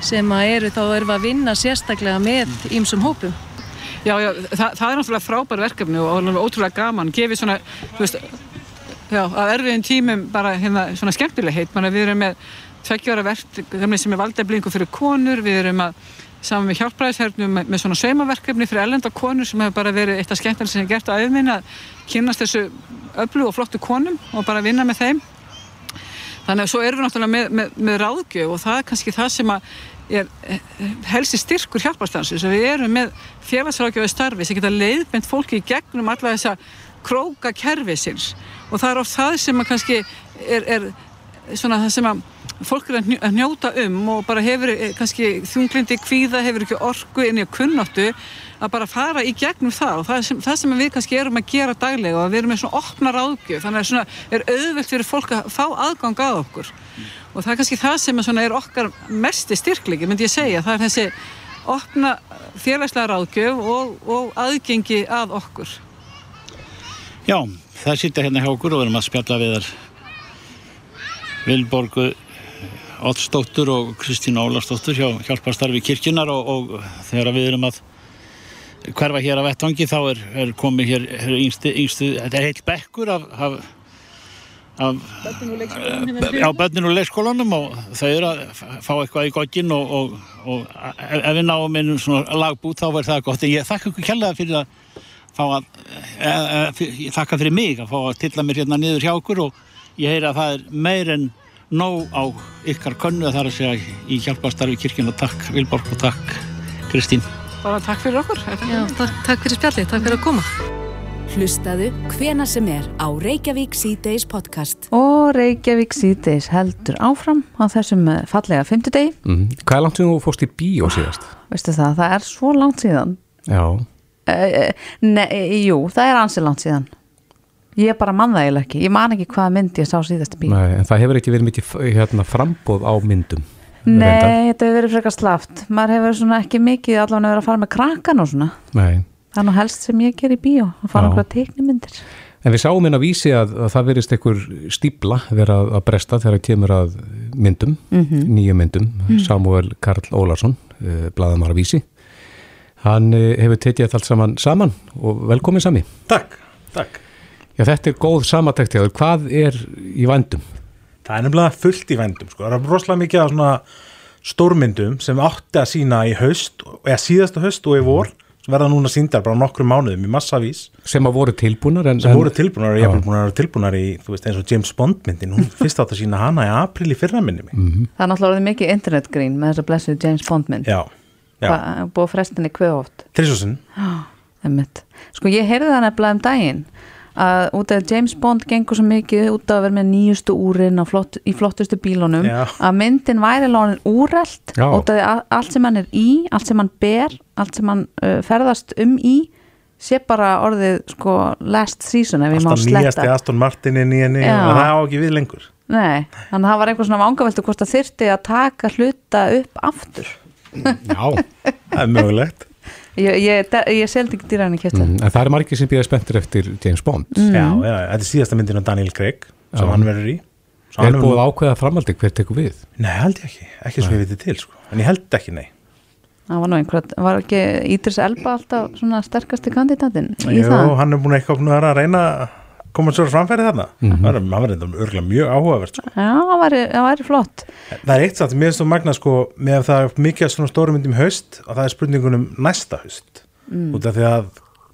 sem að eru þá að vinna sérstaklega með ímsum hópum Já, já, það, það er náttúrulega frábær verkefni og ótrúlega gaman, gefið svona, þú veist, já, að erfiðin tímum bara hérna svona skemmtileg heit, mann að við erum með tveggjára verkefni sem er valdeflingu fyrir konur, við erum að saman með hjálpræðishernum með, með svona saumaverkefni fyrir ellenda konur sem hefur bara verið eitt af skemmtileg sem ég gert að auðminna að kynast þessu öllu og flottu konum og bara vinna með þeim. Þannig að svo erum við náttúrulega með, með, með ráðgjöf og það er kannski það sem að er helsti styrkur hjálparstansu sem við erum með félagsrákjöfu starfi sem geta leiðbent fólki í gegnum alla þessa króka kerfisins og það er oft það sem að kannski er, er svona það sem að fólk er að njóta um og bara hefur eh, kannski þunglindi kvíða, hefur ekki orgu inn í að kunnáttu að bara fara í gegnum það og það sem, það sem við kannski erum að gera daglega og við erum með svona opna ráðgjöf þannig að svona er auðvelt fyrir fólk að fá aðgang að okkur. Mm. og það er kannski það sem er, er okkar mest styrklegi, myndi ég segja, það er þessi opna félagslega ráðgjöf og, og aðgengi að okkur. Já, það sýtja hérna hjá okkur og við erum að spjalla við þar Vilborgu Oddsdóttur og Kristín Ólarsdóttur hjá hjálparstarfi kirkjunar og, og þegar við erum að hverfa hér á vettvangi þá er, er komið hér, hér yngstu, yngstu, þetta er heilt bekkur af, af, af á börnin og leikskólanum og þau eru að fá eitthvað í goggin og, og, og ef við náum einum svona lagbút þá verður það gott. En ég þakka ykkur kjallaða fyrir að fá að e, e, ég þakka fyrir mig að fá að tilla mér hérna niður hjá okkur og ég heyra að það er meir en nóg á ykkar könnu að það er að segja í hjálpastarfi kirkjun og takk Vilborg og takk Kristín bara takk fyrir okkur. Já, takk, takk fyrir spjalli, takk fyrir að koma. Hlustaðu hvena sem er á Reykjavík C-Days podcast. Og Reykjavík C-Days heldur áfram á þessum eh, fallega fymtudegi mm. Hvað er langt sem þú fórst í bíó síðast? Veistu það, það er svo langt síðan. Já. E, e, ne, Jú, það er ansi langt síðan. Ég bara man það eiginlega ekki, ég man ekki hvaða mynd ég sá síðast í bíó. Nei, en það hefur ekki verið mikið hérna, frambóð á myndum Nei, þetta hefur verið frekar slaft. Maður hefur svona ekki mikið allavega verið að fara með krakkan og svona. Nei. það er nú helst sem ég ger í bíó að fara okkur að teikni myndir En við sáum inn að vísi að, að það verist einhver stíbla vera að bresta þegar það kemur að myndum, mm -hmm. nýju myndum. Mm -hmm. Samuel Karl Ólarsson uh, bladamara vísi. Hann uh, hefur tekið allt saman saman og velkomin sami. Takk, takk. Já, þetta er góð samatækt hvað er í vandum? Það er nefnilega fullt í vendum sko. það er rosalega mikið af svona stórmyndum sem átti að sína í haust eða síðasta haust og í vor sem verða núna síndar bara nokkru mánuðum í massavís. Sem að voru tilbúnar en, sem voru tilbúnar ég er búin að vera tilbúnar í þú veist eins og James Bond myndin. Hún fyrst átt að sína hana í april í fyrra minni mm -hmm. það er náttúrulega mikið internetgrín með þessa blessið James Bond mynd. Já, já. búið frestinni Trísósinn [gasps] sko ég heyrði það nefnilega um daginn að út af James Bond gengur svo mikið út af að vera með nýjustu úrin flott, í flottustu bílunum Já. að myndin væri lánin Já. út af því að allt sem hann er í allt sem hann ber, allt sem hann uh, ferðast um í sé bara orðið sko last season ef ég má alltaf nýjasti sletta Aston Martinin í henni Já. og það á ekki við lengur Nei, þannig að það var einhver svona vangaveltu hvort að þyrfti að taka hluta upp aftur Já, það er mögulegt Ég, ég, ég seldi ekki dýræðin í kjötu mm, en það er margir sem býða spenntir eftir James Bond Mm. já, já, þetta er síðasta myndin á Daniel Craig sem Já. hann verður í Er hann búið að ákveða framaldi hver tekur við? Nei, held ég ekki, ekki svo ég viti til sko. en ég held ekki nei Það var nú einhver, var ekki Ídris Elba alltaf svona sterkasti kandidatin í Jú, það? hann er búin eitthvað að reyna koma svo framfæri þarna? Mhm. það er- hann verður þetta örgulega mjög áhugavert sko. Já, það væri, það væri flott. Það er eitt satt, mér finnst þú magna sko, með það er mikið svona stórum myndum í haust og það er spurningunum næsta haust. Mm. út af því að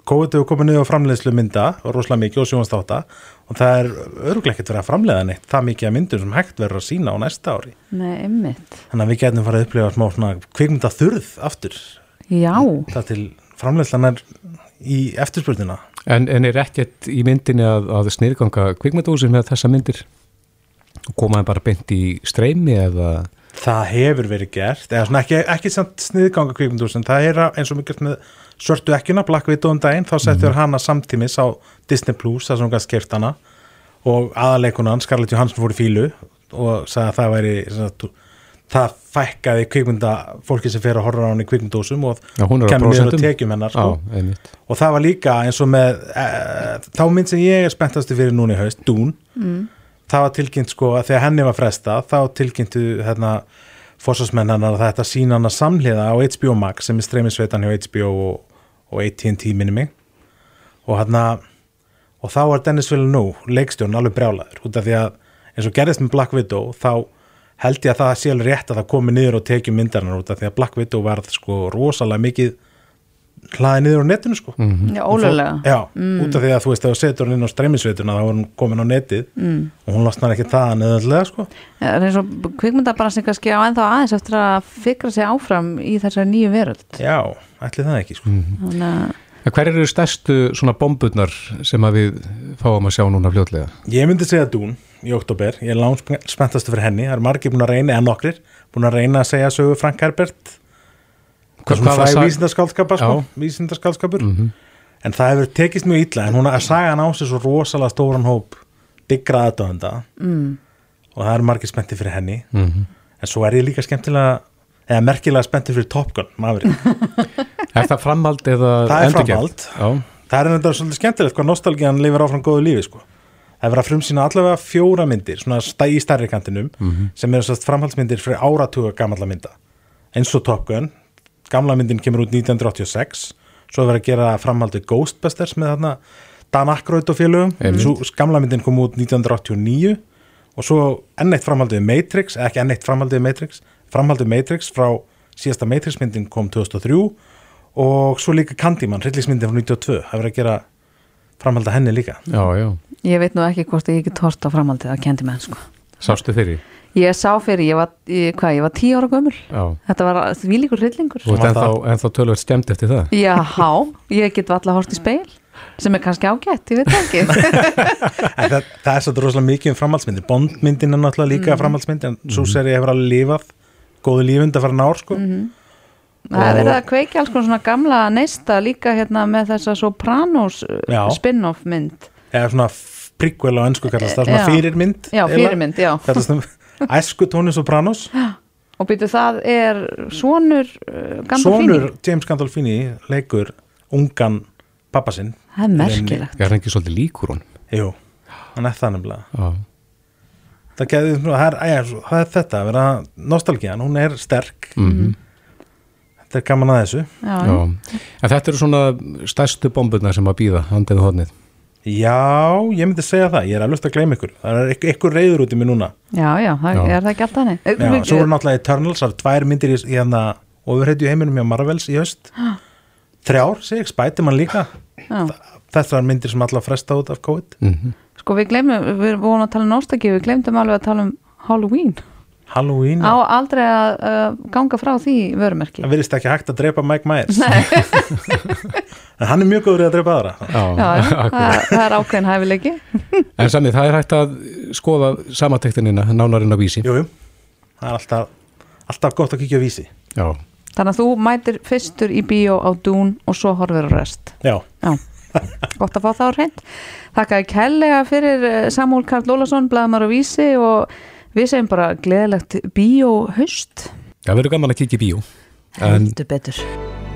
COVID hefur komið niður á framleiðslu mynda og rosalega mikið og sjónastáta og það er örgulega ekkert verið að framleiða neitt það mikið af myndum sem hægt verður að sína á næsta ári. Nei, ymmit þannig að við getum farið að upplifa smá kvikmynda þurð aftur. Já, það til framleiðslan er í eftirspurnina En, en er ekkert í myndinni að, að snýrganga kvikmyndahúsi með þessa myndir? Og koma þeim bara beint í streymi eða? Það hefur verið gert eða ekki, ekki samt sniðganga kvikmyndús en það er eins og mikið með svörtu ekkjuna Black Widow um daginn, þá settur hana samtímis á Disney Plus, það sem hún gætt skert hana. Og aðaleikunan Scarlett Johansson fór í fílu og sagði að það væri sagt, það fækkaði kvikmynda fólki sem fer að horfa á hann í kvikmyndúsum og er á kemur niður á prósentum. tekjum hennar sko. Einmitt. og það var líka eins og með e, þá mynd sem ég er spenntastu fyrir núna í haust, Dune mm. það var tilkynnt sko að þegar henni var fresta þá tilkynntu hérna fórsvarsmenn hennar að þetta sína hana samhliða á HBO Max sem er streymisveitan hjá HBO og, og AT&T minni mig og hérna og þá var Dennis Villeneuve leikstjórn alveg brjálaður út af því að eins og gerðist með Black Widow þá held ég að það sé alveg rétt að það komi niður og tekið myndarinnar út af því að Black Widow varð sko rosalega mikið hlaðið niður á netinu sko Mhm. Já, ólöglega. Já, Mm. út af því að þú veist ef þú setur hann inn á streymisveituna þá er hún komin á netið Mm. og hún losnar ekki það neðanlega sko Það er eins og kvikmyndabransin kannski á ennþá aðeins eftir að fikra sig áfram í þessari nýju veröld Já, ætli það ekki sko Þannig að hver eru stærstu svona bomburnar sem að við fáum að sjá núna fljótlega? Ég myndi segja Dún í oktober, ég er langt spenntastu fyrir henni, það er margir búin að reyna, eða nokkrir búin að reyna að segja sögu Frank Herbert Hva- hvað hvaða er sag- vísindaskaldskapar sko, Já. vísindaskaldskapur Mhm. en það hefur tekist mjög illa en hún að saga hann á sig svo rosalega stóran hóp diggra aðdöðanda mm. og það er margir spennti fyrir henni Mhm. en svo er ég líka skemmtilega eða merkilega spennti fyrir Top Gun Maverick. [laughs] Er það framhald eða það er framhald Já, það er þetta svolítið skemmtilegt hvað nostalgían lifir áfram góðu lífi sko. Það er verið að frumsýna allavega fjóra myndir svona í stærri kantinum Mhm. sem eru svolítið framhaldsmyndir fyrir áratuga gamalla mynda. Eins og Top Gun gamla myndin kemur út 1986 svo er verið að gera framhald við Ghostbusters með þarna Dan Aykroyd og félögum. Gamla myndin kom út 1989 og svo enn eitt framhald við Matrix eða ekki enn eitt framhald við Matrix framhald við Matrix frá síðasta Matrix myndin kom 2003 og svo líka Candyman, hryllingsmyndin frá 92 það verið að gera framhald að henni líka já, já. Ég veit nú ekki hvort ég ekki tort á framhaldið að kendi menn sko Sástu fyrir? Ég sá fyrir, ég var, ég, hvað, ég var tíu ára gömul Já. Þetta var því líkur hryllingur Þú ert ennþá, ennþá tölvöld stemt eftir það? Já, ég get valla hort í speil sem er kannski ágætt, ég veit ekki [laughs] En það, það er svolítið rosalega mikið um framhaldsmyndir Bondmyndin er náttúrulega líka Mhm. framhaldsmynd en svo seri hefur alveg lifað góðu lífund að fara nár sko Mhm. Það er verið að kveikja alls konar svona gamla neista líka hérna með þessa Sopranos uh, spin-off mynd eða svona prequel á ennsku kallast það svona Já. fyrirmynd Já, fyrirmynd, já. æsku Tony Sopranos [gasps] og byrju það er sonur uh, Gandolfini sonur James Gandolfini leikur ungan pappa sinn Það er merkilegt. Ég er ekki svolítið líkur hún Jú, hann er það nefnilega Já. það, geði, það, er, það er þetta að vera nostalgían, hún er sterk Mhm. Þetta er gaman að þessu. Já, Já. En þetta eru svona stærstu bomburnar sem að býða handið og hodnið Já, ég myndi segja það, ég er alveg að gleyma ykkur. Það er ykkur, reyður út í mig núna. Já, já, það Já. er það ekki alltaf hannig Já, svo voru náttúrulega Eternals, það eru tvær myndir í, hérna ofurheitju heiminum hjá Marvels í haust. Þrjár, segi ég, Spiderman líka. Já. þetta er myndir sem alltaf fresta út af COVID. Mhm. Sko við glemum, við vorum að tala um nostalgíu, við glemdum alveg að tala um Halloween Halloween, á já. aldrei að uh, ganga frá því vörumerki það virðist ekki hægt að drepa Mike Myers [laughs] en hann er mjög góður að drepa aðra Já, [laughs] það, það er ákveðin hæfileiki [laughs] En sannir, það er hægt að skoða samatektinina nánarinn á vísi. Jú, jú. Það er alltaf, alltaf gott að kíkja á vísi. Já. Þannig að þú mætir fyrstur í bíó á dún og svo horfir á rest Já. Já, gott að fá það á hreint Þakka kærlega fyrir eh, Samúl Karl Ólason, blaðmar á vísi og við segjum bara gleðilegt bíó haust Það verður gaman að kíkja í bíó. En Heldur betur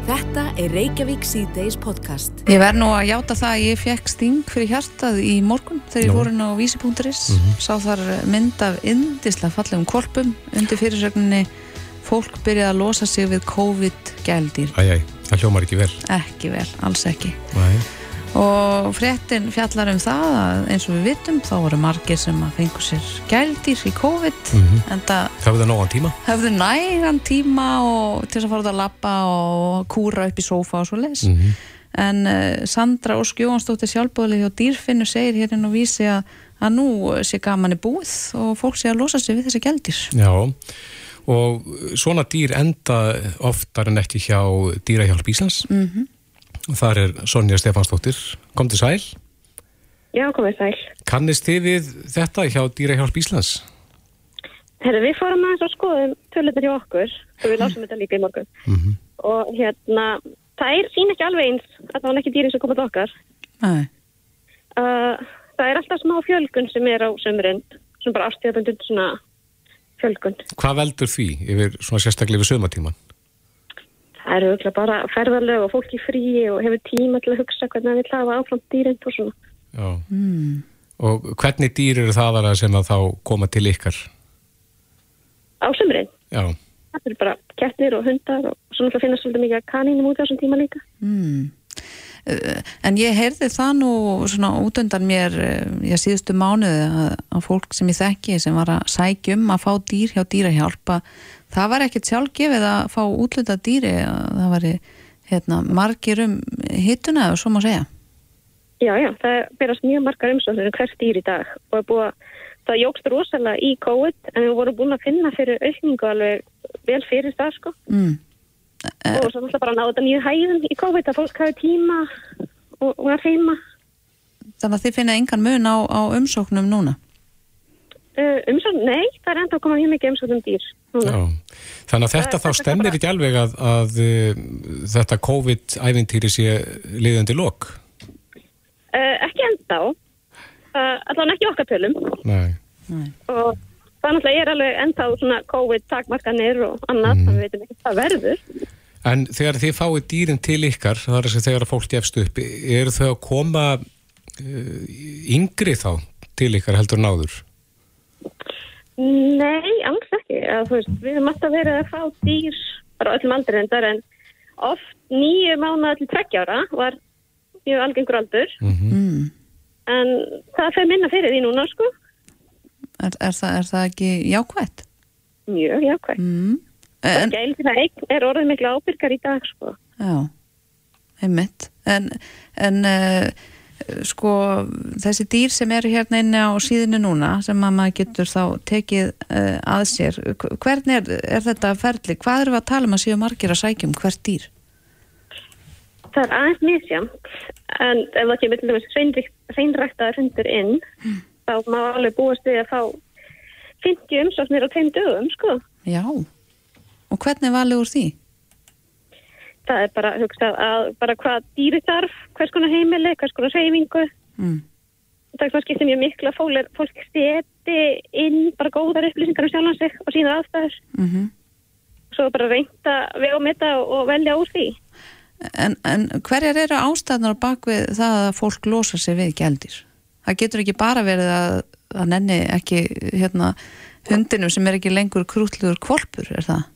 Þetta er Reykjavík C-Days podcast. Ég verð nú að játa það að ég fekk sting fyrir hjartað í morgun þegar ég voru inn á vísi.is Mhm. sá þar mynd af indislega fallegum korpum undir fyrirsögninni fólk byrjaði að losa sig við COVID-gældýr æj, æj, það hljómar ekki vel. ekki vel, alls ekki Nei. Og fréttin fjallar um það að eins og við vitum þá voru margir sem að fengu sér gældýr í COVID Mhm. en það verður nógan tíma. höfðu nægan tíma og til þess að fara út að labba og kúra upp í sófa og svo leis Mhm. en uh, Sandra Ósk Jóhansdóttir sjálfbóðlega hjá Dýrfinnu segir hérna og vísi að, að nú sé gaman í búið og fólk sé að losa sig við þessi gældir Já, og svona dýr enda oftar en ekki hjá Dýrahjálp Íslands. mm Þar er Sonja Stefansdóttir. Kom til sæl. Já, komið sæl. Kannist þið við þetta hjá Dýrahjálp Íslands? Herra, við fórum aðeins að skoðum tölunar hjá okkur og við lásum þetta líka í morgun. Mhm. Og hérna, það er sín ekki alveg eins að það var ekki dýrin sem komað okkar. Nei. Uh, það er alltaf smá fjölgun sem er á sömurinn, sem bara ástíðabundin svona fjölgun. Hvað veldur því yfir svona sérstaklega yfir sömatíman? Það eru auðvitað bara ferðarlög og fólk í fríi og hefur tíma til að hugsa hvernig það vil hafa áfram dýrin og svona. Já. mm. Og hvernig dýr eru það aðra sem að þá koma til ykkar? Á sömurinn, Já. það eru bara kettir og hundar og svo náttúrulega finnast svolítið mikið af kanínum út á þessum tíma líka. Mm. En ég heyrði það nú svona út undan mér ég síðustu mánuði að, að fólk sem ég þekki sem var að sækja um að fá dýr hjá dýrahjálpa það var ekkert sjálfgefið að fá útluta dýri að það var hérna, margir um hittuna eða svo má segja. Já, já, það berast mjög margar umsóknir um hvert dýr í dag. Og er búið að það jógst rosalega í COVID en við vorum búin að finna fyrir aukningu alveg vel fyrir það sko. Mm. og svo náttúrulega bara náðu þetta nýju hæðum í COVID að fólk hafi tíma og, og var heima. Þannig að þið finna engan mun á, á umsóknum núna? Uh, umsókn, nei, það er enda að koma mjög mikið umsókn um dýr Já. Þannig að þetta þá stemmir ekki alveg að, að uh, þetta COVID-ævintýri sé liðandi lok? Uh, ekki enda á uh, allavega ekki okkar tölum Nei. og það náttúrulega er alveg enda á svona COVID takmarkanir og annað, þannig við veitum ekki hvað verður En þegar þið fáið dýrin til ykkar, það er þess að þegar fólk gefst upp, eru þau að koma uh, yngri þá til ykkar heldur náður? Nei, alls ekki. Eða, veist, við höfum alltaf verið að fá dýr bara öllum aldrei endar en oft nýju mánuða til tveggjára var mjög algengur aldur mm. en það fer minna fyrir því núna sko. er, er, það, er það ekki jákvætt? Mjög jákvætt. Mm. En gældir að eign er orðið miklu ábyrgar í dag sko. Já, einmitt en, en uh, sko þessi dýr sem eru hérna inni á síðinu núna sem að maður getur þá tekið uh, að sér hvernig er, er þetta ferli? Hvað eru við að tala um að séu margir að sækjum hvert dýr? Það er aðeins misjamt en ef það kemur til dæmis hreinræktaðar hundur inn þá má alveg búast við að fá 50 umsóknir á tveim dögum sko. Já, og hvernig er valið úr því? Það er bara hugsað að bara hvað dýri þarf, hvers konar heimili, hvers konar reyfingu. Mm. Það er skiptir mjög miklu að fólk, fólk steti inn bara góðar upplýsingar um sjálfan sig og sína aðstæður. Mm -hmm. Svo bara reynda við og metta og velja úr því. En, en hverjar eru ástæðnar á bakvið það að fólk losa sig við gældir? Það getur ekki bara verið að, að nenni ekki hérna, hundinum sem er ekki lengur krútluður kvolpur, er það?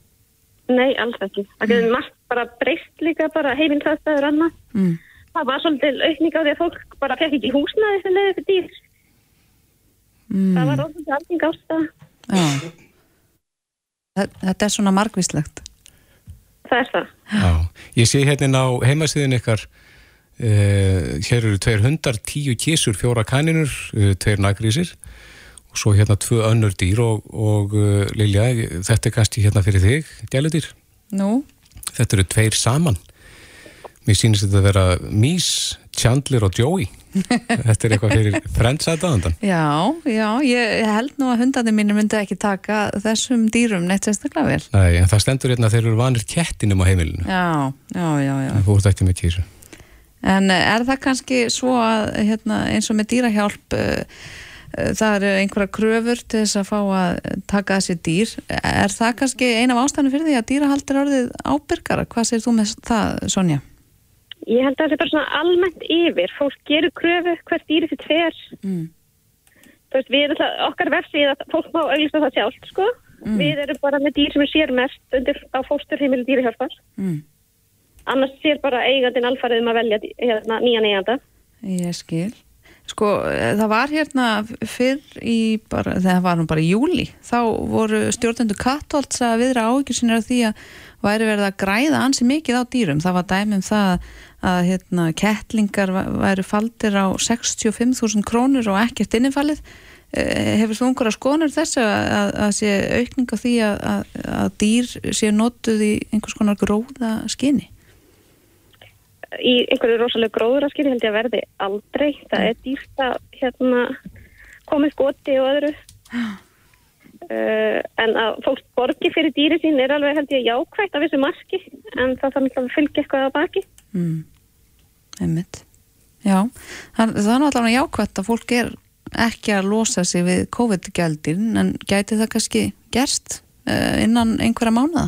Nei, alls ekki. Það getur margt bara breyst líka bara heimilsastæður annað. Mm. Það var svolítið aukning á því að fólk bara fekk ekki húsnaði sem leiði fyrir dýr. Mm. Það var ósvöldið alveg ástæða. Já. Þetta er svona margvíslegt. Það er það. Já, ég sé hérna á heimasíðin ykkar uh, hér eru tveir hundar, tíu kísur, fjóra kaninur uh, tveir nagrísir og svo hérna tvö önnur dýr og, og uh, Lilja, þetta er kannski hérna fyrir þig, gæludýr. Nú, Þetta eru tveir saman. Mér sýnist þetta að vera Mís, Chandler og Joey. [laughs] þetta er eitthvað fyrir frendsaðaðandan. já, já, ég held nú að hundandi mínir myndi ekki taka þessum dýrum neitt sérstaklega vel. Nei, en það stendur hérna að þeir eru vanir kettinum á heimilinu. Já, já, já, já. Þú ert ekki með kýrsu. En er það kannski svo að hérna, eins og með dýrahjálp uh, það eru einhverja kröfur til þess að fá að taka þessi dýr er það kannski eina af ástæðanum fyrir því að dýrahald er orðið ábyrgara hvað segir þú með það, Sonja? Ég held að það er bara svona almennt yfir. Fólk gerur kröfu hvert dýri sitt fer. Mm. Þú veist, við erum það, okkar versið að fólk má auðvitað það sjálft, sko. Mm. Við erum bara með dýr sem er sér mest undir á fósturheimili dýrihjálpar. Mm. Annars sér bara eigandinn alfarið um að velja hérna, nýjan eiganda. Ég skil. Sko, eh, það var hérna fyrr í bara, það var nú bara í júli, þá voru stjórnendur Kattholts að viðra áhyggjur sinni af því að væri verið að græða ansi mikið á dýrum. Það var dæmi um það að hérna, kettlingar væru faldir á 65.000 krónur og ekkert innifallið. Eh, Hefur þú einhverja skonur þessu að, að, að sé aukning á því að, að dýr sé notuð í einhvers konar gróða skinni? Í einhverju rosalega gróðuraskýri held ég að verði aldrei. Það er dýrt að hérna, komið goti og öðru. Uh, en að fólk borgi fyrir dýri sín er alveg held ég jákvægt af þessu marki en það þarf að fylgja eitthvað að baki. Mm. Einmitt. Já, það, það er náttúrulega jákvæmt að fólk er ekki að losa sig við COVID-gjaldir en gæti það kannski gerst uh, innan einhverja mánuða?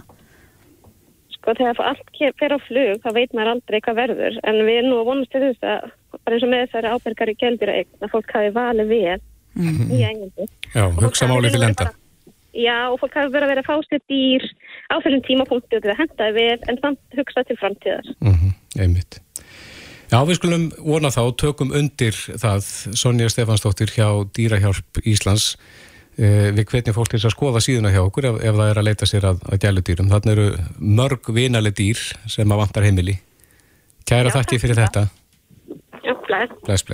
Sko þegar allt fer á flug þá veit maður aldrei hvað verður en við erum nú að vonast til þess að bara eins og með þessari ábyrgari gældir að fólk hafi valið við Mhm. í engandi. Já, hugsa málið til enda. Já og fólk hafi verið að vera að fá sér dýr á þessum tímapunkti og til að henda við en samt hugsa til framtíðar. Mm einmitt. Já, við skulum vona þá, tökum undir það, Sonja Stefansdóttir hjá Dýrahjálp Íslands, við hvernig fólk til að skoða síðuna hjá okkur ef, ef það er að leita sér að, að gæludýrum. Þannig eru mörg vinaleg dýr sem að vantar heimili. Kæra þakki fyrir þetta. Já. Bless, bless.